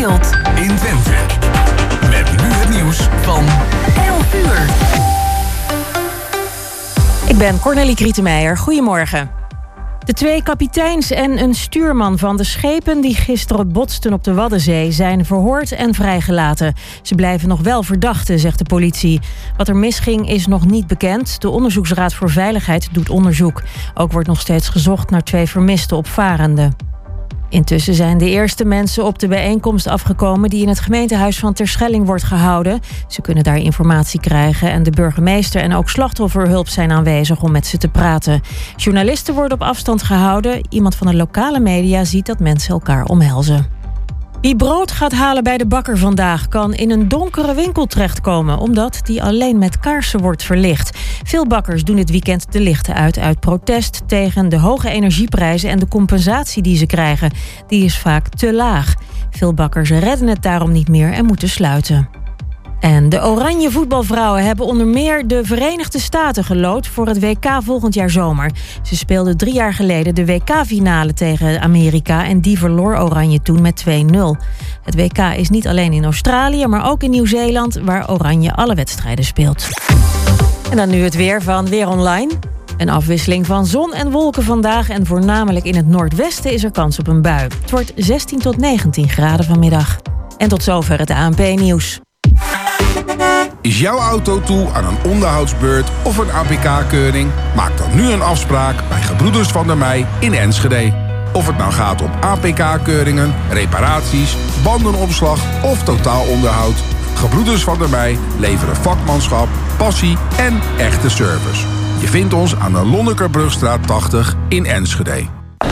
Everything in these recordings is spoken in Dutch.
speelt in Twente. Met nu het nieuws van 11 uur. Ik ben Cornelie Krietenmeijer. Goedemorgen. De twee kapiteins en een stuurman van de schepen die gisteren botsten op de Waddenzee zijn verhoord en vrijgelaten. Ze blijven nog wel verdachten, zegt de politie. Wat er misging is nog niet bekend. De Onderzoeksraad voor Veiligheid doet onderzoek. Ook wordt nog steeds gezocht naar twee vermiste opvarenden. Intussen zijn de eerste mensen op de bijeenkomst afgekomen die in het gemeentehuis van Terschelling wordt gehouden. Ze kunnen daar informatie krijgen en de burgemeester en ook slachtofferhulp zijn aanwezig om met ze te praten. Journalisten worden op afstand gehouden. Iemand van de lokale media ziet dat mensen elkaar omhelzen. Wie brood gaat halen bij de bakker vandaag kan in een donkere winkel terechtkomen, omdat die alleen met kaarsen wordt verlicht. Veel bakkers doen dit weekend de lichten uit uit protest tegen de hoge energieprijzen en de compensatie die ze krijgen. Die is vaak te laag. Veel bakkers redden het daarom niet meer en moeten sluiten. En de Oranje voetbalvrouwen hebben onder meer de Verenigde Staten gelood voor het WK volgend jaar zomer. Ze speelden drie jaar geleden de WK-finale tegen Amerika en die verloor Oranje toen met 2-0. Het WK is niet alleen in Australië, maar ook in Nieuw-Zeeland, waar Oranje alle wedstrijden speelt. En dan nu het weer van Weer Online. Een afwisseling van zon en wolken vandaag en voornamelijk in het noordwesten is er kans op een bui. Het wordt 16 tot 19 graden vanmiddag. En tot zover het ANP-nieuws. Is jouw auto toe aan een onderhoudsbeurt of een APK-keuring? Maak dan nu een afspraak bij Gebroeders van der Mei in Enschede. Of het nou gaat om APK-keuringen, reparaties, bandenopslag of totaalonderhoud. Gebroeders van der Mei leveren vakmanschap, passie en echte service. Je vindt ons aan de Lonnekerbrugstraat 80 in Enschede.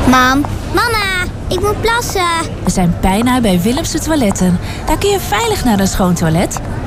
Mam, mama, ik moet plassen. We zijn bijna bij Willemse Toiletten. Daar kun je veilig naar een schoon toilet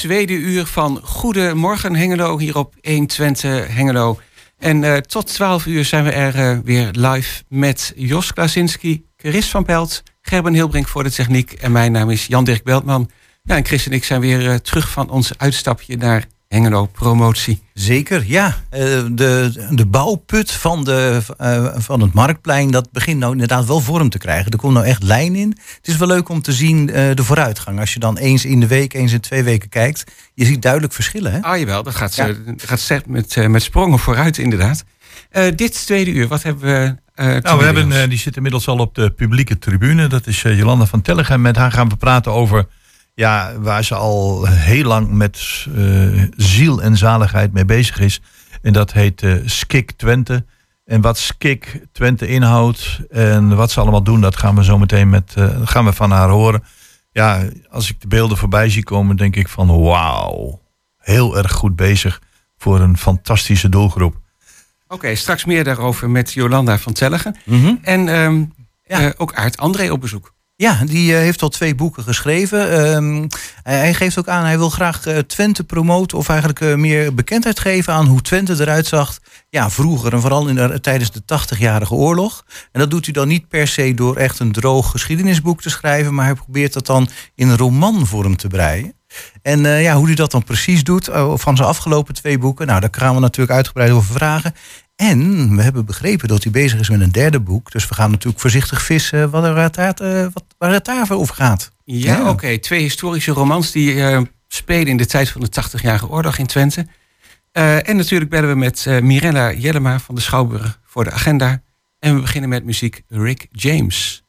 Tweede uur van Goedemorgen Hengelo hier op 120 Hengelo. En uh, tot 12 uur zijn we er uh, weer live met Jos Klasinski, Chris van Pelt, Gerben Hilbrink voor de techniek. En mijn naam is Jan-Dirk Beltman. Ja, en Chris en ik zijn weer uh, terug van ons uitstapje naar Hengelo Promotie. Zeker, ja. de, de bouwput van, de, van het Marktplein, dat begint nou inderdaad wel vorm te krijgen. Er komt nou echt lijn in. Het is wel leuk om te zien de vooruitgang. Als je dan eens in de week, eens in twee weken kijkt. Je ziet duidelijk verschillen, hè? Ah, jawel. Dat gaat, ja. gaat met, met sprongen vooruit, inderdaad. dit tweede uur, wat hebben we nou, we hebben, die zit inmiddels al op de publieke tribune. Dat is Jolanda van Tellegen. Met haar gaan we praten over ja, waar ze al heel lang met uh, ziel en zaligheid mee bezig is. En dat heet uh, Skik Twente. En wat Skik Twente inhoudt en wat ze allemaal doen, dat gaan we zo meteen met, uh, gaan we van haar horen. Ja, als ik de beelden voorbij zie komen, denk ik van wauw, heel erg goed bezig voor een fantastische doelgroep. Oké, okay, straks meer daarover met Jolanda van Tellegen. Mm -hmm. En um, ja. ook Aart André op bezoek. Ja, die uh, heeft al twee boeken geschreven. Um, hij geeft ook aan, hij wil graag uh, Twente promoten... of eigenlijk uh, meer bekendheid geven aan hoe Twente eruit zag... ja, vroeger en vooral in de, tijdens de 80-jarige oorlog. En dat doet hij dan niet per se door echt een droog geschiedenisboek te schrijven... maar hij probeert dat dan in romanvorm te breien. En ja, hoe hij dat dan precies doet van zijn afgelopen twee boeken... nou, daar gaan we natuurlijk uitgebreid over vragen. En we hebben begrepen dat hij bezig is met een derde boek. Dus we gaan natuurlijk voorzichtig vissen wat er, waar, het, uh, wat, waar het daar over gaat. Ja, ja. oké. Okay. Twee historische romans die uh, spelen in de tijd van de 80-jarige oorlog in Twente. Uh, en natuurlijk bellen we met Mirella Jellema van de Schouwburg voor de agenda. En we beginnen met muziek Rick James.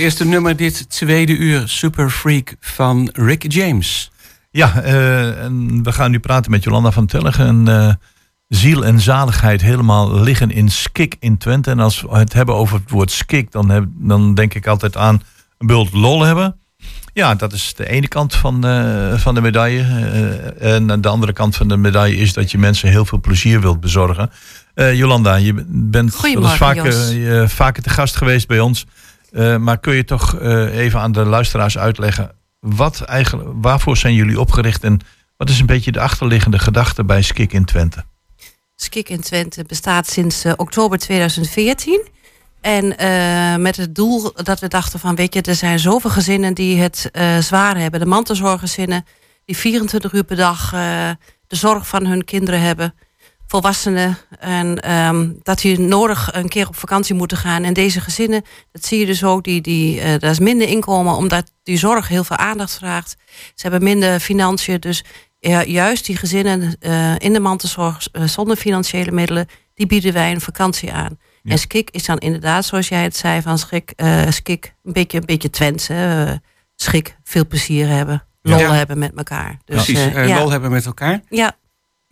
Eerste nummer dit tweede uur Super Freak van Rick James. Ja, eh, en we gaan nu praten met Jolanda van Telligen. En, eh, ziel en zaligheid helemaal liggen in Skik in Twente. En als we het hebben over het woord Skik, dan, heb, dan denk ik altijd aan een bult lol hebben. Ja, dat is de ene kant van, eh, van de medaille. Eh, en aan de andere kant van de medaille is dat je mensen heel veel plezier wilt bezorgen. Eh, Jolanda, je bent vaker, vaker te gast geweest bij ons. Eh, maar kun je toch eh, even aan de luisteraars uitleggen... Wat eigenlijk, waarvoor zijn jullie opgericht en wat is een beetje de achterliggende gedachte bij Skik in Twente? Skik in Twente bestaat sinds eh, oktober 2014. En met het doel dat we dachten van, weet je, er zijn zoveel gezinnen die het zwaar hebben. De mantelzorggezinnen die 24 uur per dag de zorg van hun kinderen hebben. Volwassenen. En ehm, dat die nodig een keer op vakantie moeten gaan. En deze gezinnen, dat zie je dus ook, die, die, eh daar is minder inkomen omdat die zorg heel veel aandacht vraagt. Ze hebben minder financiën, dus juist die gezinnen eh, in de mantelzorg eh, zonder financiële middelen, die bieden wij een vakantie aan. Ja. En Skik is dan inderdaad, zoals jij het zei, van Schik, Skik, een beetje, een beetje Twents. hè, schik, veel plezier hebben, lol Ja. hebben met elkaar. Dus, Precies, lol hebben met elkaar. Ja,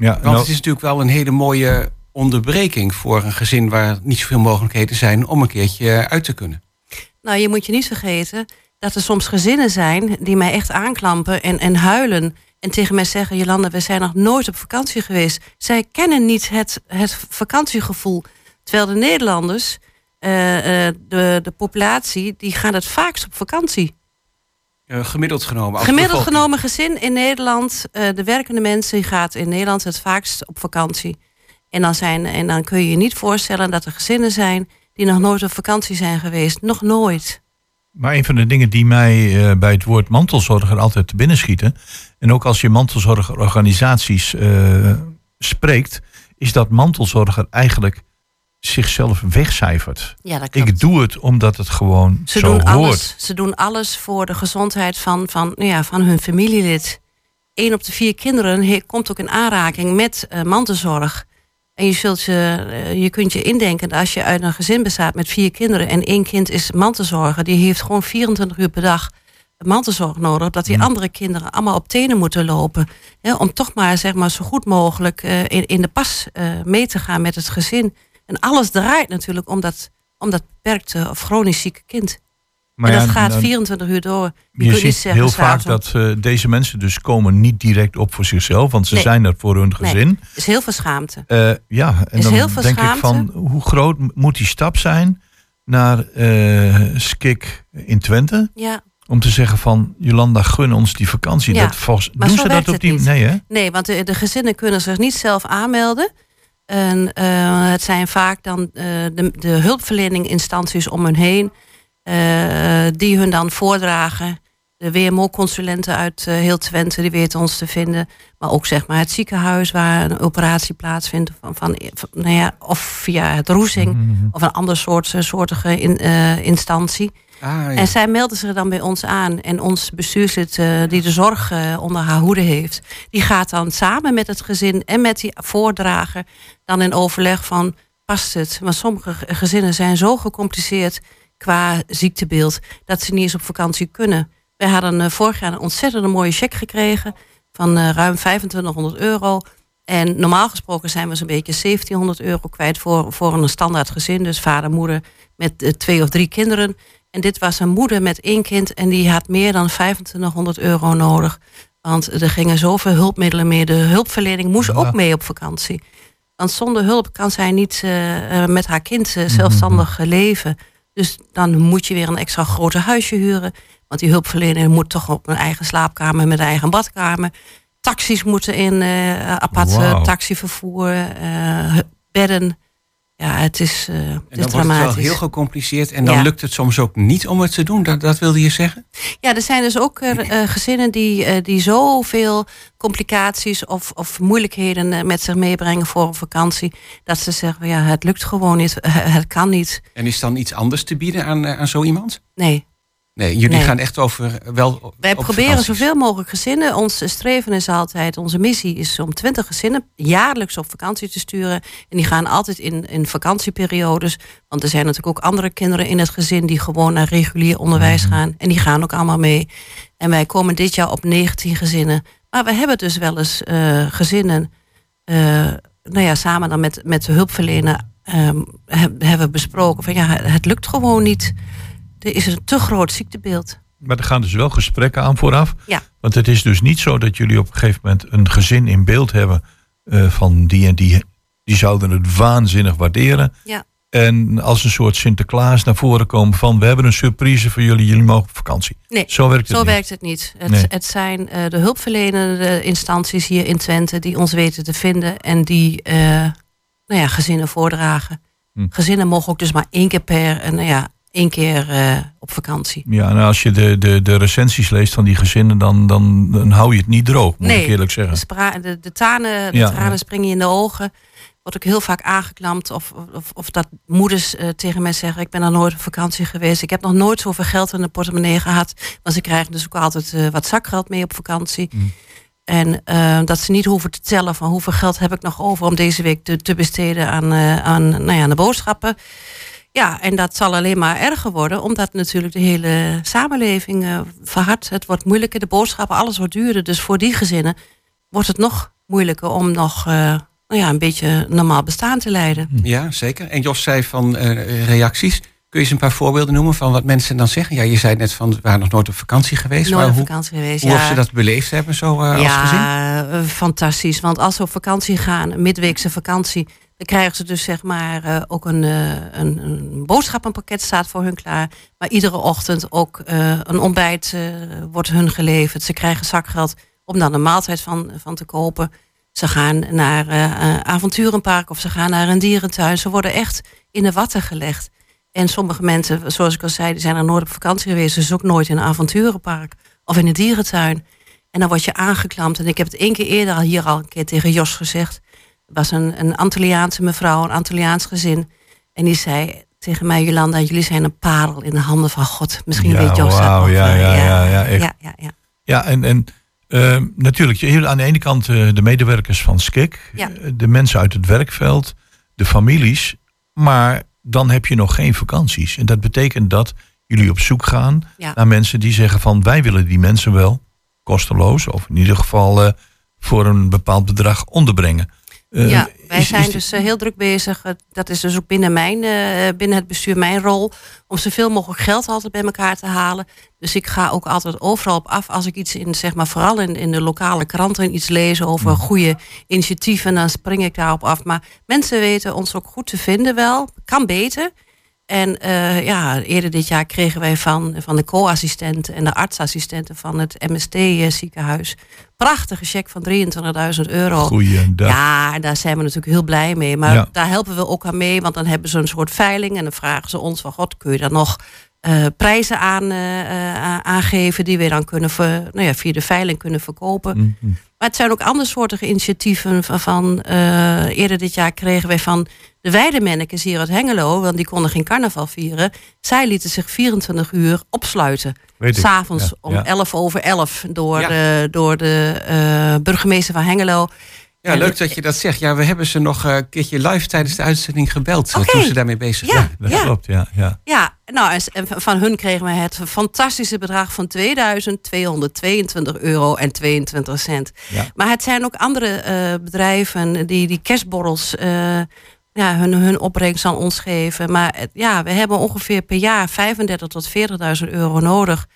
Ja, Want nou, het is natuurlijk wel een hele mooie onderbreking voor een gezin waar niet zoveel mogelijkheden zijn om een keertje uit te kunnen. nou je moet je niet vergeten dat er soms gezinnen zijn die mij echt aanklampen en, en huilen. En tegen mij zeggen, Jolanda, we zijn nog nooit op vakantie geweest. Zij kennen niet het, het vakantiegevoel. Terwijl de Nederlanders, eh, eh, de, de populatie, die gaan het vaakst op vakantie. Eh, gemiddeld genomen. als Gemiddeld bevolking. genomen gezin in Nederland, eh, de werkende mensen, gaat in Nederland het vaakst op vakantie. En dan, zijn, en dan kun je je niet voorstellen dat er gezinnen zijn die nog nooit op vakantie zijn geweest. Nog nooit. maar een van de dingen die mij eh, bij het woord mantelzorger altijd te binnen schieten, en ook als je mantelzorgorganisaties eh, spreekt, is dat mantelzorger eigenlijk zichzelf wegcijfert. Ja, dat klopt. Ik doe het omdat het gewoon Ze zo doen, hoort. alles, ze doen alles voor de gezondheid van, van, nou ja, van hun familielid. Eén op de vier kinderen komt ook in aanraking met eh, mantelzorg. En je, zult je, eh, je kunt je indenken dat als je uit een gezin bestaat met vier kinderen en één kind is mantelzorger, die heeft gewoon 24 uur per dag mantelzorg nodig, dat die Mm. andere kinderen allemaal op tenen moeten lopen. Hè, om toch maar, zeg maar zo goed mogelijk eh, in, in de pas mee te gaan met het gezin. En alles draait natuurlijk om dat, om dat beperkte of chronisch zieke kind. Maar en dat ja, gaat dan- 24 uur door. Je, Je kunt niet ziet zeggen, heel vaak dat eh, deze mensen dus komen niet direct op voor zichzelf, want ze Nee. zijn er voor hun Nee. gezin. Er is heel veel schaamte. Eh, ja, en Is dan heel denk ik van hoe groot moet die stap zijn naar eh Skik in Twente? Ja. Om te zeggen van Jolanda, gun ons die vakantie. Ja, Dat volgens, doen ze dat op die niet. Nee, hè? Nee, want de, de gezinnen kunnen zich niet zelf aanmelden. En eh, het zijn vaak dan eh, de, de hulpverleninginstanties om hun heen eh, die hun dan voordragen. De WMO-consulenten uit eh, heel Twente, die weten ons te vinden. Maar ook zeg maar het ziekenhuis waar een operatie plaatsvindt. Van, van, van- nou ja, of via het roezing Mhm. of een ander soort, soortige in, eh, instantie. Ah, ja. En zij melden zich dan bij ons aan. En ons bestuurslid eh, die de zorg eh, onder haar hoede heeft... die gaat dan samen met het gezin en met die voordrager... dan in overleg van, past het? Want sommige ge- gezinnen zijn zo gecompliceerd qua ziektebeeld... dat ze niet eens op vakantie kunnen. Wij hadden eh, vorig jaar een ontzettend mooie cheque gekregen... van eh, ruim 2500 euro... En normaal gesproken zijn we zo'n beetje 1700 euro kwijt voor, voor een standaard gezin. Dus vader, moeder met eh, twee of drie kinderen. En dit was een moeder met één kind en die had meer dan 2500 euro nodig. Want er gingen zoveel hulpmiddelen mee. De hulpverlening moest Ja. ook mee op vakantie. Want zonder hulp kan zij niet met haar kind eh, zelfstandig leven. Dus dan moet je weer een extra grote huisje huren. Want die hulpverlener moet toch op een eigen slaapkamer met een eigen badkamer. Taxis moeten in, eh apart eh, taxivervoer, eh, bedden. Ja, het is, eh het En is wordt het wel heel gecompliceerd en dan Ja. lukt het soms ook niet om het te doen. Dat, dat wilde je zeggen? Ja, er zijn dus ook gezinnen die, eh, die zoveel complicaties of, of moeilijkheden met zich meebrengen voor een vakantie. Dat ze zeggen, ja, het lukt gewoon niet, het kan niet. En is dan iets anders te bieden aan, aan zo iemand? Nee, Nee, jullie Nee. gaan echt over wel Wij proberen vakanties. zoveel mogelijk gezinnen. Ons streven is altijd, onze missie is om 20 gezinnen jaarlijks op vakantie te sturen. En die gaan altijd in, in vakantieperiodes. Want er zijn natuurlijk ook andere kinderen in het gezin die gewoon naar regulier onderwijs Mhm. gaan. En die gaan ook allemaal mee. En wij komen dit jaar op 19 gezinnen. Maar we hebben dus wel eens eh, gezinnen, eh, nou ja, samen dan met, met de hulpverlener, ehm, heb- hebben we besproken van ja, het lukt gewoon niet. Er is een te groot ziektebeeld. Maar er gaan dus wel gesprekken aan vooraf. Ja. Want het is dus niet zo dat jullie op een gegeven moment een gezin in beeld hebben eh, van die en die. Die zouden het waanzinnig waarderen. Ja. En als een soort Sinterklaas naar voren komen van we hebben een surprise voor jullie, jullie mogen op vakantie. Nee, Zo werkt het zo niet. werkt het niet. Het, Nee. het zijn eh, de hulpverlenende instanties hier in Twente die ons weten te vinden en die eh, nou ja, gezinnen voordragen. Hm. Gezinnen mogen ook dus maar één keer per, nou ja, één keer eh, op vakantie. Ja, en als je de, de, de recensies leest van die gezinnen, dan, dan, dan hou je het niet droog, moet Nee, ik eerlijk De, zeggen. spra- de, de, tanen, de Ja, tranen ja. springen je in de ogen. Wordt ook heel vaak aangeklampt. Of, of, of dat moeders eh, tegen mij zeggen: Ik ben nog nooit op vakantie geweest. Ik heb nog nooit zoveel geld in de portemonnee gehad. Want ze krijgen dus ook altijd eh, wat zakgeld mee op vakantie. Mm. En dat ze niet hoeven te tellen van hoeveel geld heb ik nog over om deze week te, te besteden aan, aan, nou ja, aan de boodschappen. Ja, en dat zal alleen maar erger worden, omdat natuurlijk de hele samenleving eh verhardt. Het wordt moeilijker, de boodschappen, alles wordt duurder. Dus voor die gezinnen wordt het nog moeilijker om nog eh, nou ja, een beetje normaal bestaan te leiden. Ja, zeker. En Jos zei van eh, reacties. Kun je eens een paar voorbeelden noemen van wat mensen dan zeggen? Ja, je zei net van, we waren nog nooit op vakantie geweest. Nooit maar op hoe, vakantie geweest. hoe ja. of ze dat beleefd hebben zo eh, als gezin? Ja, fantastisch. Want als ze op vakantie gaan, een midweekse vakantie, dan krijgen ze dus zeg maar eh, ook een, eh, een, een boodschappenpakket staat voor hun klaar. Maar iedere ochtend ook eh, een ontbijt wordt hun geleverd. Ze krijgen zakgeld om dan een maaltijd van, van te kopen. Ze gaan naar eh, avonturenpark of ze gaan naar een dierentuin. Ze worden echt in de watten gelegd. En sommige mensen, zoals ik al zei, die zijn er nooit op vakantie geweest. Dus ook nooit in een avonturenpark of in een dierentuin. En dan word je aangeklampt. En ik heb het één keer eerder hier al een keer tegen Jos gezegd. Was een, een Antilliaanse mevrouw, een Antilliaans gezin. En die zei tegen mij, Jolanda, jullie zijn een parel in de handen van God. Misschien Ja, weet dat wauw, nog, ja, ja, ja, ja, echt. ja, ja, ja. Ja, en, en ehm, natuurlijk, je aan de ene kant eh, de medewerkers van SKIK, Ja. eh, de mensen uit het werkveld, de families, maar dan heb je nog geen vakanties. En dat betekent dat jullie op zoek gaan Ja. naar mensen die zeggen van wij willen die mensen wel kosteloos of in ieder geval eh, voor een bepaald bedrag onderbrengen. Eh, ja, wij is- zijn is- dus eh, heel druk bezig. Eh, Dat is dus ook binnen, mijn, eh, binnen het bestuur mijn rol. Om zoveel mogelijk geld altijd bij elkaar te halen. Dus ik ga ook altijd overal op af. Als ik iets in, zeg maar, vooral in, in de lokale kranten iets lees over goede initiatieven, dan spring ik daarop af. Maar mensen weten ons ook goed te vinden wel. Kan beter. En eh, ja, eerder dit jaar kregen wij van, van de co-assistenten en de artsassistenten van het MST-ziekenhuis prachtige cheque van 23.000 euro. Goeiedag. Ja, daar zijn we natuurlijk heel blij mee. Maar Ja. daar helpen we ook aan mee. Want dan hebben ze een soort veiling. En dan vragen ze ons van... God, kun je daar nog eh, prijzen aan, eh, eh, aangeven... die we dan kunnen ver- nou ja, via de veiling kunnen verkopen. Mhm. Maar het zijn ook andersoortige initiatieven. Van, van, eh, eerder dit jaar kregen wij van de weidemannekes hier uit Hengelo... want die konden geen carnaval vieren. Zij lieten zich 24 uur opsluiten. S'avonds Ja, om ja. 11 over 11 door, Ja. de, door de eh, burgemeester van Hengelo. Ja, leuk dat je dat zegt. Ja, we hebben ze nog eh, een keertje live tijdens de uitzending gebeld. eh, Oké. Toen ze daarmee bezig Ja. waren. Dat Ja. klopt, ja. ja. Ja, nou, en van hun kregen we het fantastische bedrag van 2222 euro en 22 cent. Ja. Maar het zijn ook andere eh, bedrijven die die kerstborrels, eh, ja, hun, hun opbrengst aan ons geven. Maar ja, we hebben ongeveer per jaar 35 tot 40.000 euro nodig.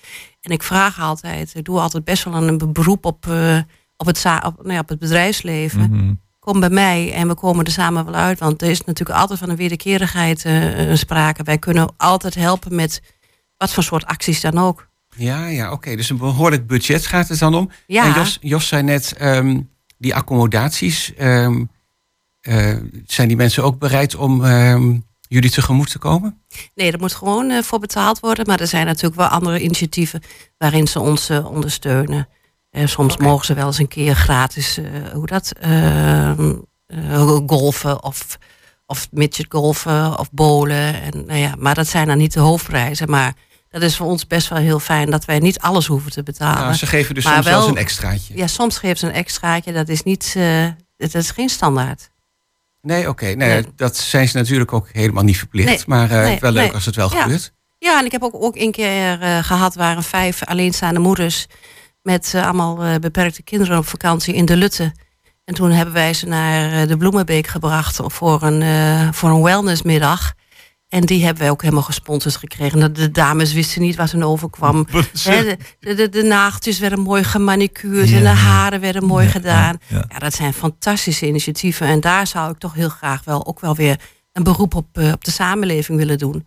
En ik vraag altijd, ik doe altijd best wel een beroep op, eh, op, het, op, nou ja, op het bedrijfsleven Mhm. kom bij mij en we komen er samen wel uit. Want er is natuurlijk altijd van een wederkerigheid eh, eh, sprake. Wij kunnen altijd helpen met wat voor soort acties dan ook. Ja, ja oké. Dus een behoorlijk budget gaat het dan om. Ja. En Jos, Jos zei net, ehm, die accommodaties... ehm, eh, zijn die mensen ook bereid om ehm, jullie tegemoet te komen? Nee, er moet gewoon eh, voor betaald worden. Maar er zijn natuurlijk wel andere initiatieven waarin ze ons ondersteunen. Eh, soms mogen ze wel eens een keer gratis, eh, hoe dat, ehm, eh, golfen of, of midget golfen of bowlen. En, nou ja, maar dat zijn dan niet de hoofdprijzen. Maar Dat is voor ons best wel heel fijn dat wij niet alles hoeven te betalen. Nou, ze geven dus Maar soms wel eens een extraatje. Ja, soms geven ze een extraatje. Dat is niet, eh, dat is geen standaard. Nee, oké. nee, Nee. Dat zijn ze natuurlijk ook helemaal niet verplicht. Nee, maar nee, wel leuk als het wel Ja. gebeurt. Ja, en ik heb ook, ook een keer eh, gehad, waren vijf alleenstaande moeders met eh, allemaal eh, beperkte kinderen op vakantie in de Lutte. En toen hebben wij ze naar eh, de Bloemenbeek gebracht voor een, voor een wellnessmiddag. En die hebben wij ook helemaal gesponsord gekregen. De, dames wisten niet wat hun overkwam. De, de, de, de nageltjes werden mooi gemanicuurd Ja, en de haren werden mooi Ja, gedaan. ja, dat zijn fantastische initiatieven. En daar zou ik toch heel graag wel ook wel weer een beroep op, op de samenleving willen doen.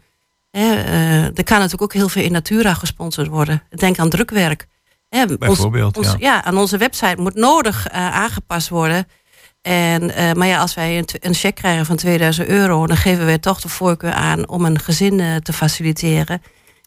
Hè, eh, er kan natuurlijk ook heel veel in Natura gesponsord worden. Denk aan drukwerk. Hè, Bijvoorbeeld, ons- ja. ja, aan onze website moet nodig eh, aangepast worden. En, eh, maar ja, als wij een, een cheque krijgen van 2000 euro, dan geven wij toch de voorkeur aan om een gezin eh, te faciliteren.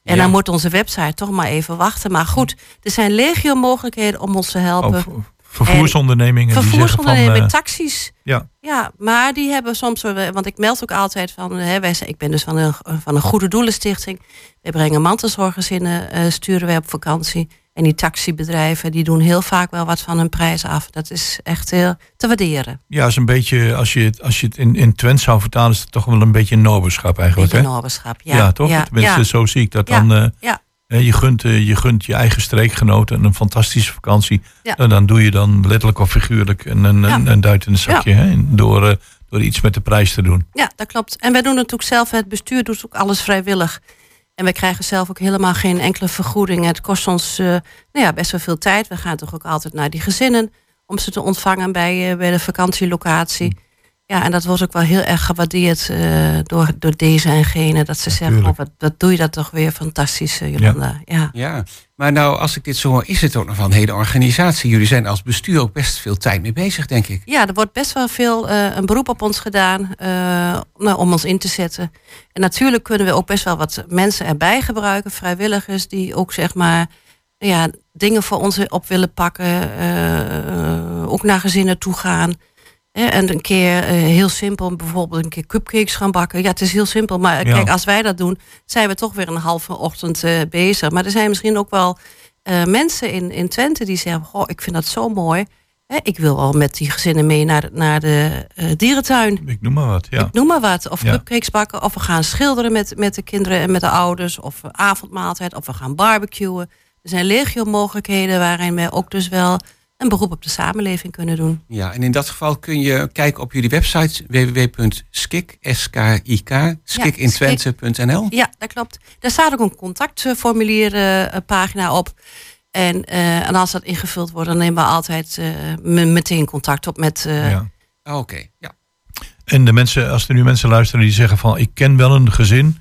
En Ja. dan moet onze website toch maar even wachten. Maar goed, er zijn legio mogelijkheden om ons te helpen. Vervoersondernemingen die zeggen van... Vervoersondernemingen, taxis. ja, Ja, maar die hebben soms, want ik meld ook altijd van, hè, wij, zijn- ik ben dus van een, van een goede doelenstichting. Wij brengen mantelzorggezinnen, eh sturen wij op vakantie. En die taxibedrijven, die doen heel vaak wel wat van hun prijs af. Dat is echt heel te waarderen. ja, is een beetje, als je het, als je het in, in Twents zou vertalen, is het toch wel een beetje een noberschap eigenlijk. Hè? noberschap, ja. Ja, toch? Ja, Tenminste, ja. zo zie ik dat Ja, dan. eh, ja. je, gunt, eh, je gunt je eigen streekgenoten een fantastische vakantie. Ja. En dan doe je dan letterlijk of figuurlijk een, een, een, Ja. een duit in het zakje. Hè? Door, eh, door iets met de prijs te doen. Ja, dat klopt. En wij doen natuurlijk zelf, het bestuur doet ook alles vrijwillig. En wij krijgen zelf ook helemaal geen enkele vergoeding. Het kost ons eh, nou ja, best wel veel tijd. We gaan toch ook altijd naar die gezinnen om ze te ontvangen bij, eh, bij de vakantielocatie. Ja, en dat wordt ook wel heel erg gewaardeerd eh, door, door deze en gene. Dat ze zeggen, oh, wat, wat doe je dat toch weer fantastisch, Jolanda. Ja. Ja, maar nou, als ik dit zo hoor, is het ook nog wel een hele organisatie. Jullie zijn als bestuur ook best veel tijd mee bezig, denk ik. Ja, er wordt best wel veel eh, een beroep op ons gedaan eh, nou, om ons in te zetten. En natuurlijk kunnen we ook best wel wat mensen erbij gebruiken, vrijwilligers die ook zeg maar ja, dingen voor ons op willen pakken, eh, ook naar gezinnen toe gaan. En een keer eh, heel simpel, bijvoorbeeld een keer cupcakes gaan bakken. Ja, het is heel simpel, maar Ja. kijk, als wij dat doen, zijn we toch weer een halve ochtend eh, bezig. Maar er zijn misschien ook wel eh, mensen in, in Twente die zeggen: Goh, ik vind dat zo mooi. Hè, ik wil al met die gezinnen mee naar de, naar de eh, dierentuin. Ik noem maar wat. Ja. Ik noem maar wat. Of Ja. cupcakes bakken. Of we gaan schilderen met, met de kinderen en met de ouders. Of avondmaaltijd. Of we gaan barbecuen. Er zijn legio mogelijkheden waarin we ook dus wel een beroep op de samenleving kunnen doen. Ja, en in dat geval kun je kijken op jullie website www.skik, S-K-I-K, skikintwente.nl. Ja, dat klopt. Daar staat ook een contactformulier eh, pagina op. En, eh, en als dat ingevuld wordt, dan nemen we altijd eh, me- meteen contact op met... eh, Ja. Ah, Oké, ja. En de mensen, als er nu mensen luisteren die zeggen van ik ken wel een gezin,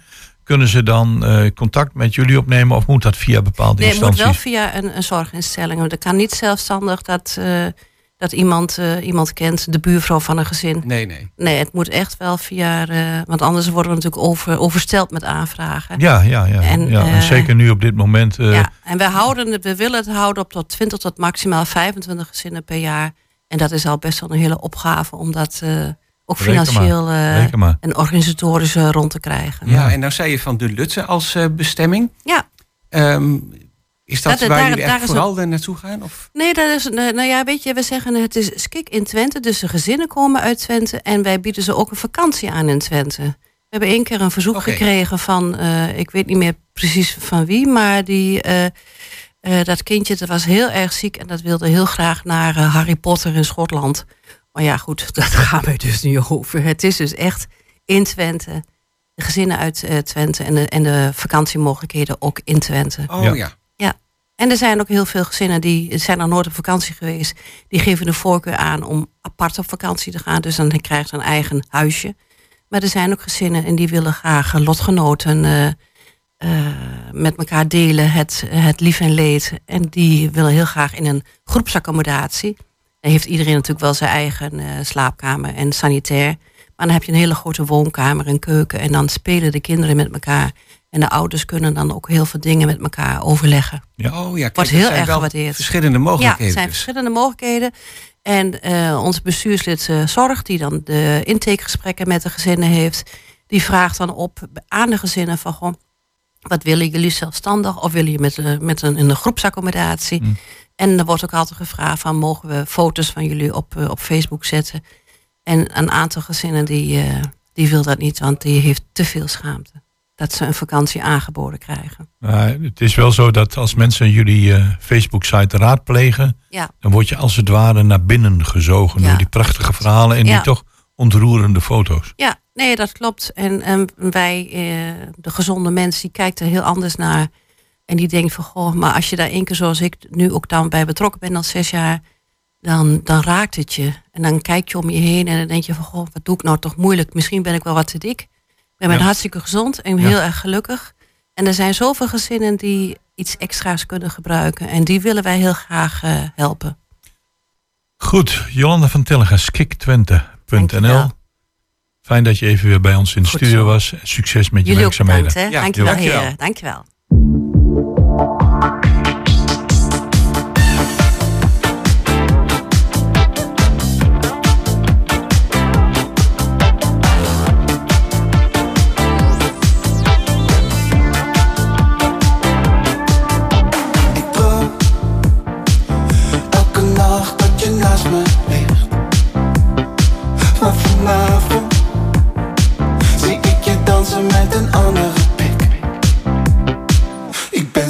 kunnen ze dan eh, contact met jullie opnemen of moet dat via bepaalde Nee, het moet instanties? wel via een, een zorginstelling. Want het kan niet zelfstandig dat, eh, dat iemand, eh, iemand kent, de buurvrouw van een gezin. Nee, nee. Nee, het moet echt wel via. eh, want anders worden we natuurlijk over, oversteld met aanvragen. Ja, ja, ja. En, ja. en zeker nu op dit moment. eh, Ja, en we, houden, het- we willen het houden op tot 20 tot maximaal 25 gezinnen per jaar. En dat is al best wel een hele opgave om dat eh, ook financieel eh, en organisatorisch eh, rond te krijgen. Ja, en nou zei je van de Lutte als eh, bestemming. Ja. Ehm, is dat Dat- waar daar- jullie daar echt vooral eh, naartoe gaan? Of? Nee, dat is, nee, nou ja, weet je, we zeggen het is skik in Twente. Dus de gezinnen komen uit Twente. En wij bieden ze ook een vakantie aan in Twente. We hebben één keer een verzoek gekregen van, eh, ik weet niet meer precies van wie, maar die, eh, eh, dat kindje dat was heel erg ziek en dat wilde heel graag naar eh, Harry Potter in Schotland. Maar ja, goed, dat gaan we dus niet over. Het is dus echt in Twente. De gezinnen uit eh, Twente en de, en de vakantiemogelijkheden ook in Twente. Oh Ja. ja. En er zijn ook heel veel gezinnen die zijn nog nooit op vakantie geweest. Die geven de voorkeur aan om apart op vakantie te gaan. Dus dan krijgt ze een eigen huisje. Maar er zijn ook gezinnen en die willen graag lotgenoten eh, eh, met elkaar delen. Het, het lief en leed. En die willen heel graag in een groepsaccommodatie. Dan heeft iedereen natuurlijk wel zijn eigen eh, slaapkamer en sanitair. Maar dan heb je een hele grote woonkamer en keuken. En dan spelen de kinderen met elkaar. En de ouders kunnen dan ook heel veel dingen met elkaar overleggen. Ja. Oh ja, kijk, Wordt heel zijn erg gewaardeerd. Verschillende Ja, mogelijkheden. het zijn dus. verschillende mogelijkheden. En eh onze bestuurslid eh, Zorg, die dan de intakegesprekken met de gezinnen heeft, die vraagt dan op aan de gezinnen van goh, Wat willen jullie zelfstandig of willen je met, eh, met een, in een groepsaccommodatie? Mm. En er wordt ook altijd gevraagd van mogen we foto's van jullie op, eh, op Facebook zetten? En een aantal gezinnen die, eh, die wil dat niet, want die heeft te veel schaamte. Dat ze een vakantie aangeboden krijgen. Het is wel zo dat als mensen jullie Facebook-site raadplegen, Ja. dan word je als het ware naar binnen gezogen Ja. door die prachtige verhalen en Ja. die toch ontroerende foto's. Ja, nee, dat klopt. En, en wij, eh, de gezonde mens, die kijkt er heel anders naar. En die denkt van, goh, maar als je daar één keer zoals ik nu ook dan bij betrokken ben al zes jaar, dan, dan raakt het je. En dan kijk je om je heen en dan denk je van, goh, wat doe ik nou toch moeilijk? Misschien ben ik wel wat te dik. Ik ben Ja. hartstikke gezond en Ja. heel erg gelukkig. En er zijn zoveel gezinnen die iets extra's kunnen gebruiken. En die willen wij heel graag eh, helpen. Goed, Jolanda van Tellegen, skiktwente.nl. Fijn dat je even weer bij ons in de Goed studio zo. was. Succes met je Jullie ook werkzaamheden. bedankt, hè? Ja, dankjewel, dankjewel. heren. Dankjewel.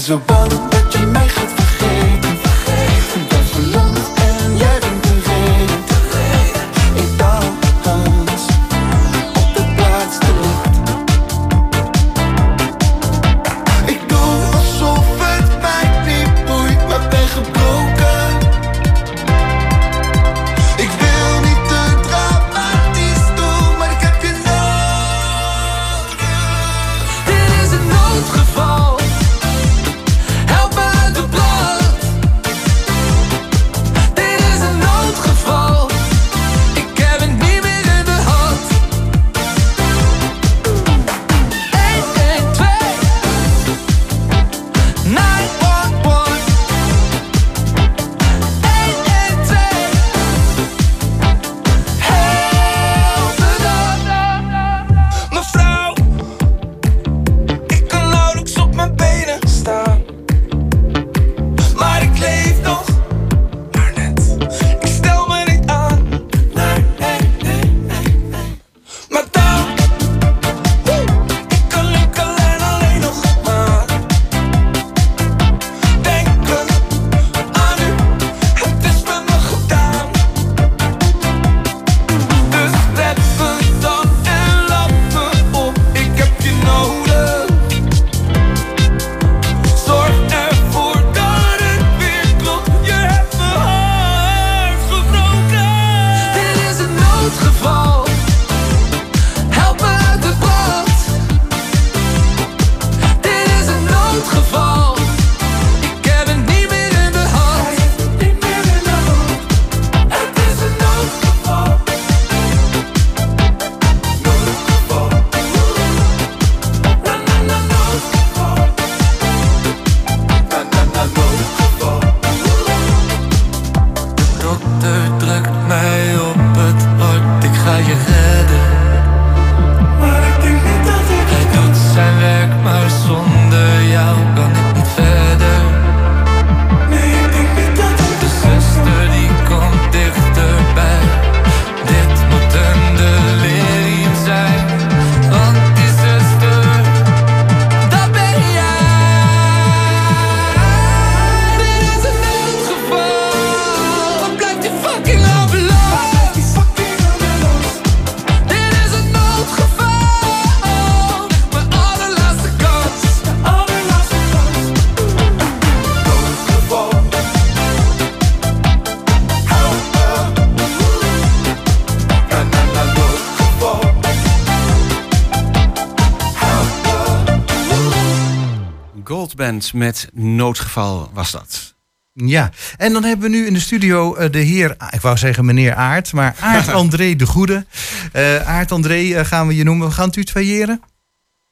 Ik Met noodgeval was dat. Ja, en dan hebben we nu in de studio eh, de heer, ah, ik wou zeggen meneer Aart, maar Aart André de Goede. Eh Aart André eh, gaan we je noemen. We gaan het u tweeëren.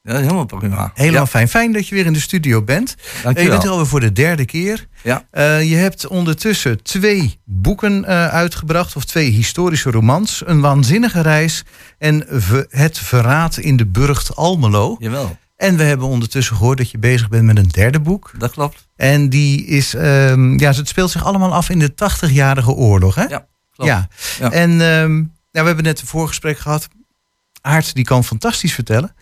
Ja, helemaal prima. Helemaal Ja, fijn. Fijn dat je weer in de studio bent. Eh, dankjewel. je bent er alweer voor de derde keer. Ja. Eh, je hebt ondertussen twee boeken eh, uitgebracht, of twee historische romans. Een waanzinnige reis en Het Verraad in de Burgt Almelo. Jawel. En we hebben ondertussen gehoord dat je bezig bent met een derde boek. Dat klopt. En die is, ehm, ja, het speelt zich allemaal af in de 80-jarige oorlog, hè? Ja, klopt. Ja. Ja. En ehm, ja, we hebben net een voorgesprek gehad. Aart, die kan fantastisch vertellen.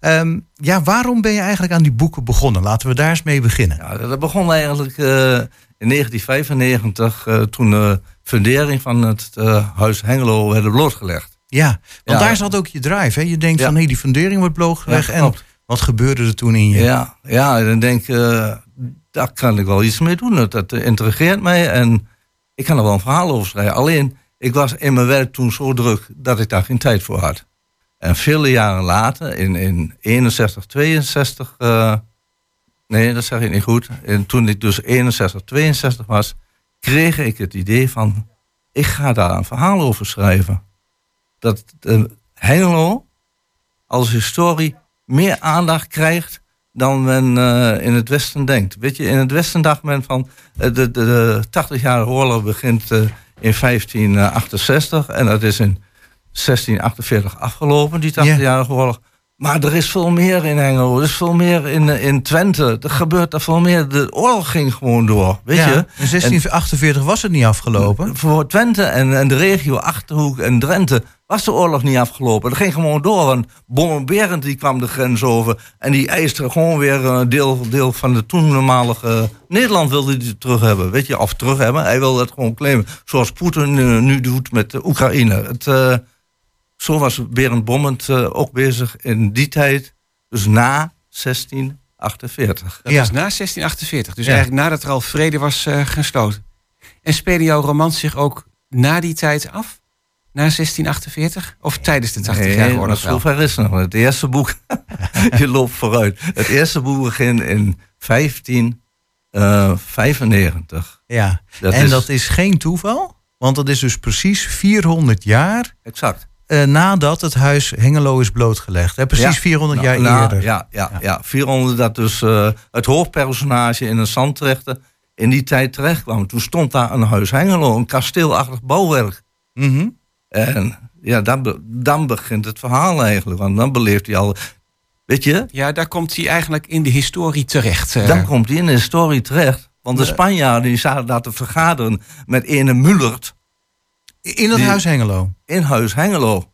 Ehm, ja, waarom ben je eigenlijk aan die boeken begonnen? Laten we daar eens mee beginnen. Ja, dat begon eigenlijk eh, in 1995 eh, toen de fundering van het eh, Huis Hengelo werd blootgelegd. Ja, want Ja. daar zat ook je drive. Hè? Je denkt Ja. van, hé, die fundering wordt blootgelegd. Ja, en klopt. Wat gebeurde er toen in je? Ja, ja dan denk ik, eh, daar kan ik wel iets mee doen. Dat, dat intrigeert mij en ik kan er wel een verhaal over schrijven. Alleen, ik was in mijn werk toen zo druk dat ik daar geen tijd voor had. En vele jaren later, in, in 61, 62, eh, nee, dat zeg ik niet goed. En toen ik dus 61, 62 was, kreeg ik het idee van, ik ga daar een verhaal over schrijven. Dat eh, Hengelo als historie meer aandacht krijgt dan men eh, in het Westen denkt. Weet je, in het Westen dacht men van eh, de, de, de 80-jarige oorlog begint eh, in 1568 en dat is in 1648 afgelopen, die 80-jarige oorlog. Maar er is veel meer in Hengelo, er is veel meer in, in Twente. Er gebeurt er veel meer. De oorlog ging gewoon door, weet Ja, je. In 1648 was het niet afgelopen. Voor Twente en, en de regio Achterhoek en Drenthe was de oorlog niet afgelopen. Dat ging gewoon door. Want Bommenberend die kwam de grens over. En die eiste gewoon weer een deel, deel van de toenmalige Nederland wilde hij terug hebben. Weet je, of terug hebben. Hij wilde het gewoon claimen. Zoals Poetin eh, nu doet met de Oekraïne. Het, eh, zo was Berend Bommend eh, ook bezig in die tijd. Dus na 1648. Dat was na 1648. Dus Ja. eigenlijk nadat er al vrede was eh, gesloten. En spelen jouw romans zich ook na die tijd af? Na 1648? Of tijdens de 80 jaar oorlog zover is het nog. Het eerste boek, je loopt vooruit. Het eerste boek begint in 1595. Ja, Dat en is- dat is geen toeval. Want dat is dus precies 400 jaar Exact. eh, nadat het huis Hengelo is blootgelegd. Hè? Precies Ja. 400 Nou, jaar nou, eerder. Ja, ja, ja. 400 dat dus eh, het hoofdpersonage in een zandrechter in die tijd terecht kwam. Toen stond daar een huis Hengelo, een kasteelachtig bouwwerk. Mhm. En ja, dan, be- dan begint het verhaal eigenlijk. Want dan beleeft hij al... Weet je, Ja, daar komt hij eigenlijk in de historie terecht. eh. dan komt hij in de historie terecht. Want de Spanjaarden die zaten daar te vergaderen met ene Mullert. In dat Die- huis Hengelo. In Huis Hengelo.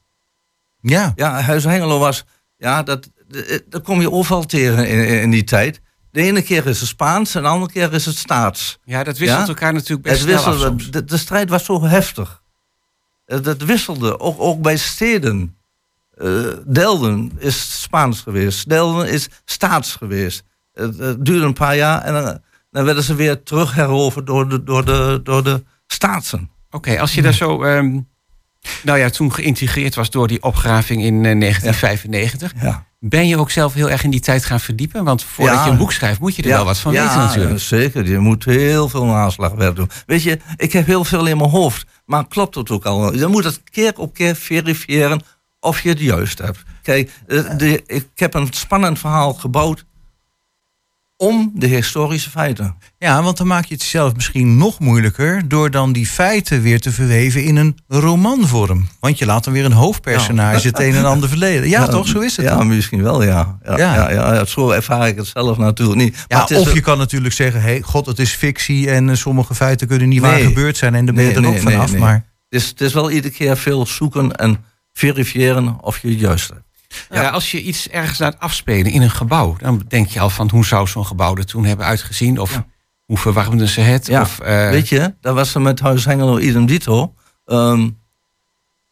Ja. Ja, Huis Hengelo was... Ja, dat, dat, dat kom je overal tegen in, in die tijd. De ene keer is het Spaans en de andere keer is het Staats. Ja, dat wisselt Ja? elkaar natuurlijk best Het af soms. de, de strijd was zo heftig. Eh, Dat wisselde, ook, ook bij steden. Eh, Delden is Spaans geweest. Delden is Staats geweest. Het, het duurde een paar jaar en dan, dan werden ze weer terugheroverd door de, door de, door de Staatsen. Oké, als je daar zo... ehm, nou ja, toen geïntegreerd was door die opgraving in eh, 1995... Ja. Ben je ook zelf heel erg in die tijd gaan verdiepen? Want voordat Ja. je een boek schrijft, moet je er wel wat van ja, weten natuurlijk. zeker. Je moet heel veel naslagwerk doen. Weet je, ik heb heel veel in mijn hoofd. Maar klopt het ook al? Je moet het keer op keer verifiëren of je het juist hebt. Kijk, eh, de, ik heb een spannend verhaal gebouwd om de historische feiten. Ja, want dan maak je het zelf misschien nog moeilijker... door dan die feiten weer te verweven in een romanvorm. Want je laat dan weer een hoofdpersonage het een en ander verleden. Ja, toch? Zo is het Ja, misschien wel, ja. Ja, Ja. ja. Ja, ja, Zo ervaar ik het zelf natuurlijk niet. Maar Ja, het is of je kan natuurlijk zeggen... Hey, god, het is fictie en eh, sommige feiten kunnen niet waar gebeurd zijn... en dan ben je Nee, er ook nee, vanaf. Maar Het is, het is wel iedere keer veel zoeken en verifiëren of je het juist hebt. Ja. als je iets ergens laat afspelen in een gebouw, dan denk je al van hoe zou zo'n gebouw er toen hebben uitgezien? Of hoe verwarmden ze het? Ja, Of, eh, weet je, dat was er met Huis Hengelo idem dito. Ehm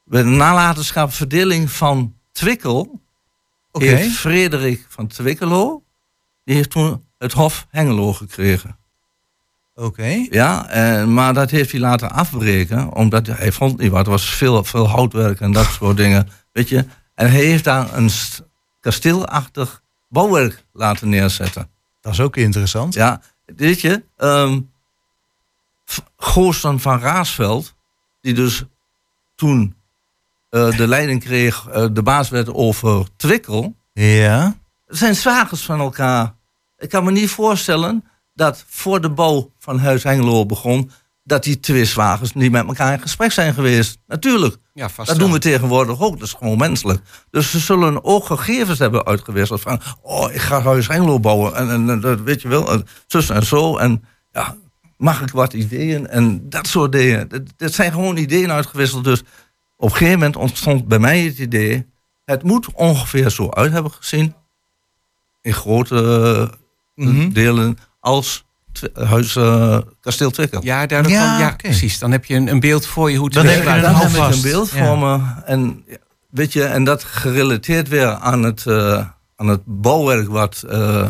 bij de nalatenschapsverdeling van Twikkel Oké. heeft Frederik van Twikkelo, die heeft toen het Hof Hengelo gekregen. oké. Ja, en, maar dat heeft hij laten afbreken, omdat hij vond het niet wat. Er was veel, veel houtwerk en dat soort dingen, weet je. En hij heeft daar een st- kasteelachtig bouwwerk laten neerzetten. Dat is ook interessant. Ja, weet je, Goossen van Raasveld, die dus toen eh, de leiding kreeg, eh, de baas werd over Twikkel, Ja. zijn zwagers van elkaar. Ik kan me niet voorstellen dat voor de bouw van Huis Hengelo begon, dat die twee zwagers niet met elkaar in gesprek zijn geweest. Natuurlijk. Ja, vast dat doen we tegenwoordig ook. Dat is gewoon menselijk. Dus ze zullen ook gegevens hebben uitgewisseld van... oh, ik ga huis Hengelo bouwen. En, en, en dat weet je wel, en zus en zo. En ja, mag ik wat ideeën? En dat soort dingen. Dat, dat zijn gewoon ideeën uitgewisseld. Dus op een gegeven moment ontstond bij mij het idee... het moet ongeveer zo uit hebben gezien... in grote eh, Mhm. delen als huis eh, Kasteel Twickel. Ja. Ja, van, ja precies. Dan heb je een, een beeld voor je hoe het Dan eruit heb je een dan heb ik een beeld Ja. voor me. En, weet je, en dat gerelateerd weer aan het, eh, aan het bouwwerk wat... eh,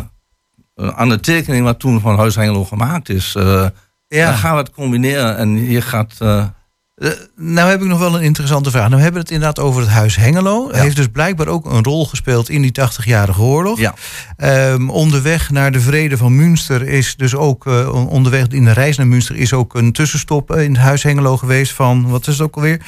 aan de tekening wat toen van Huis Hengelo gemaakt is. Eh, Ja. Dan gaan we het combineren en je gaat... eh, nou heb ik nog wel een interessante vraag. Nou we hebben het inderdaad over het huis Hengelo. Hij heeft dus blijkbaar ook een rol gespeeld in die 80-jarige oorlog. ja, Ehm, onderweg naar de vrede van Münster is dus ook eh, on- onderweg in de reis naar Münster is ook een tussenstop eh, in het huis Hengelo geweest van wat is het ook alweer?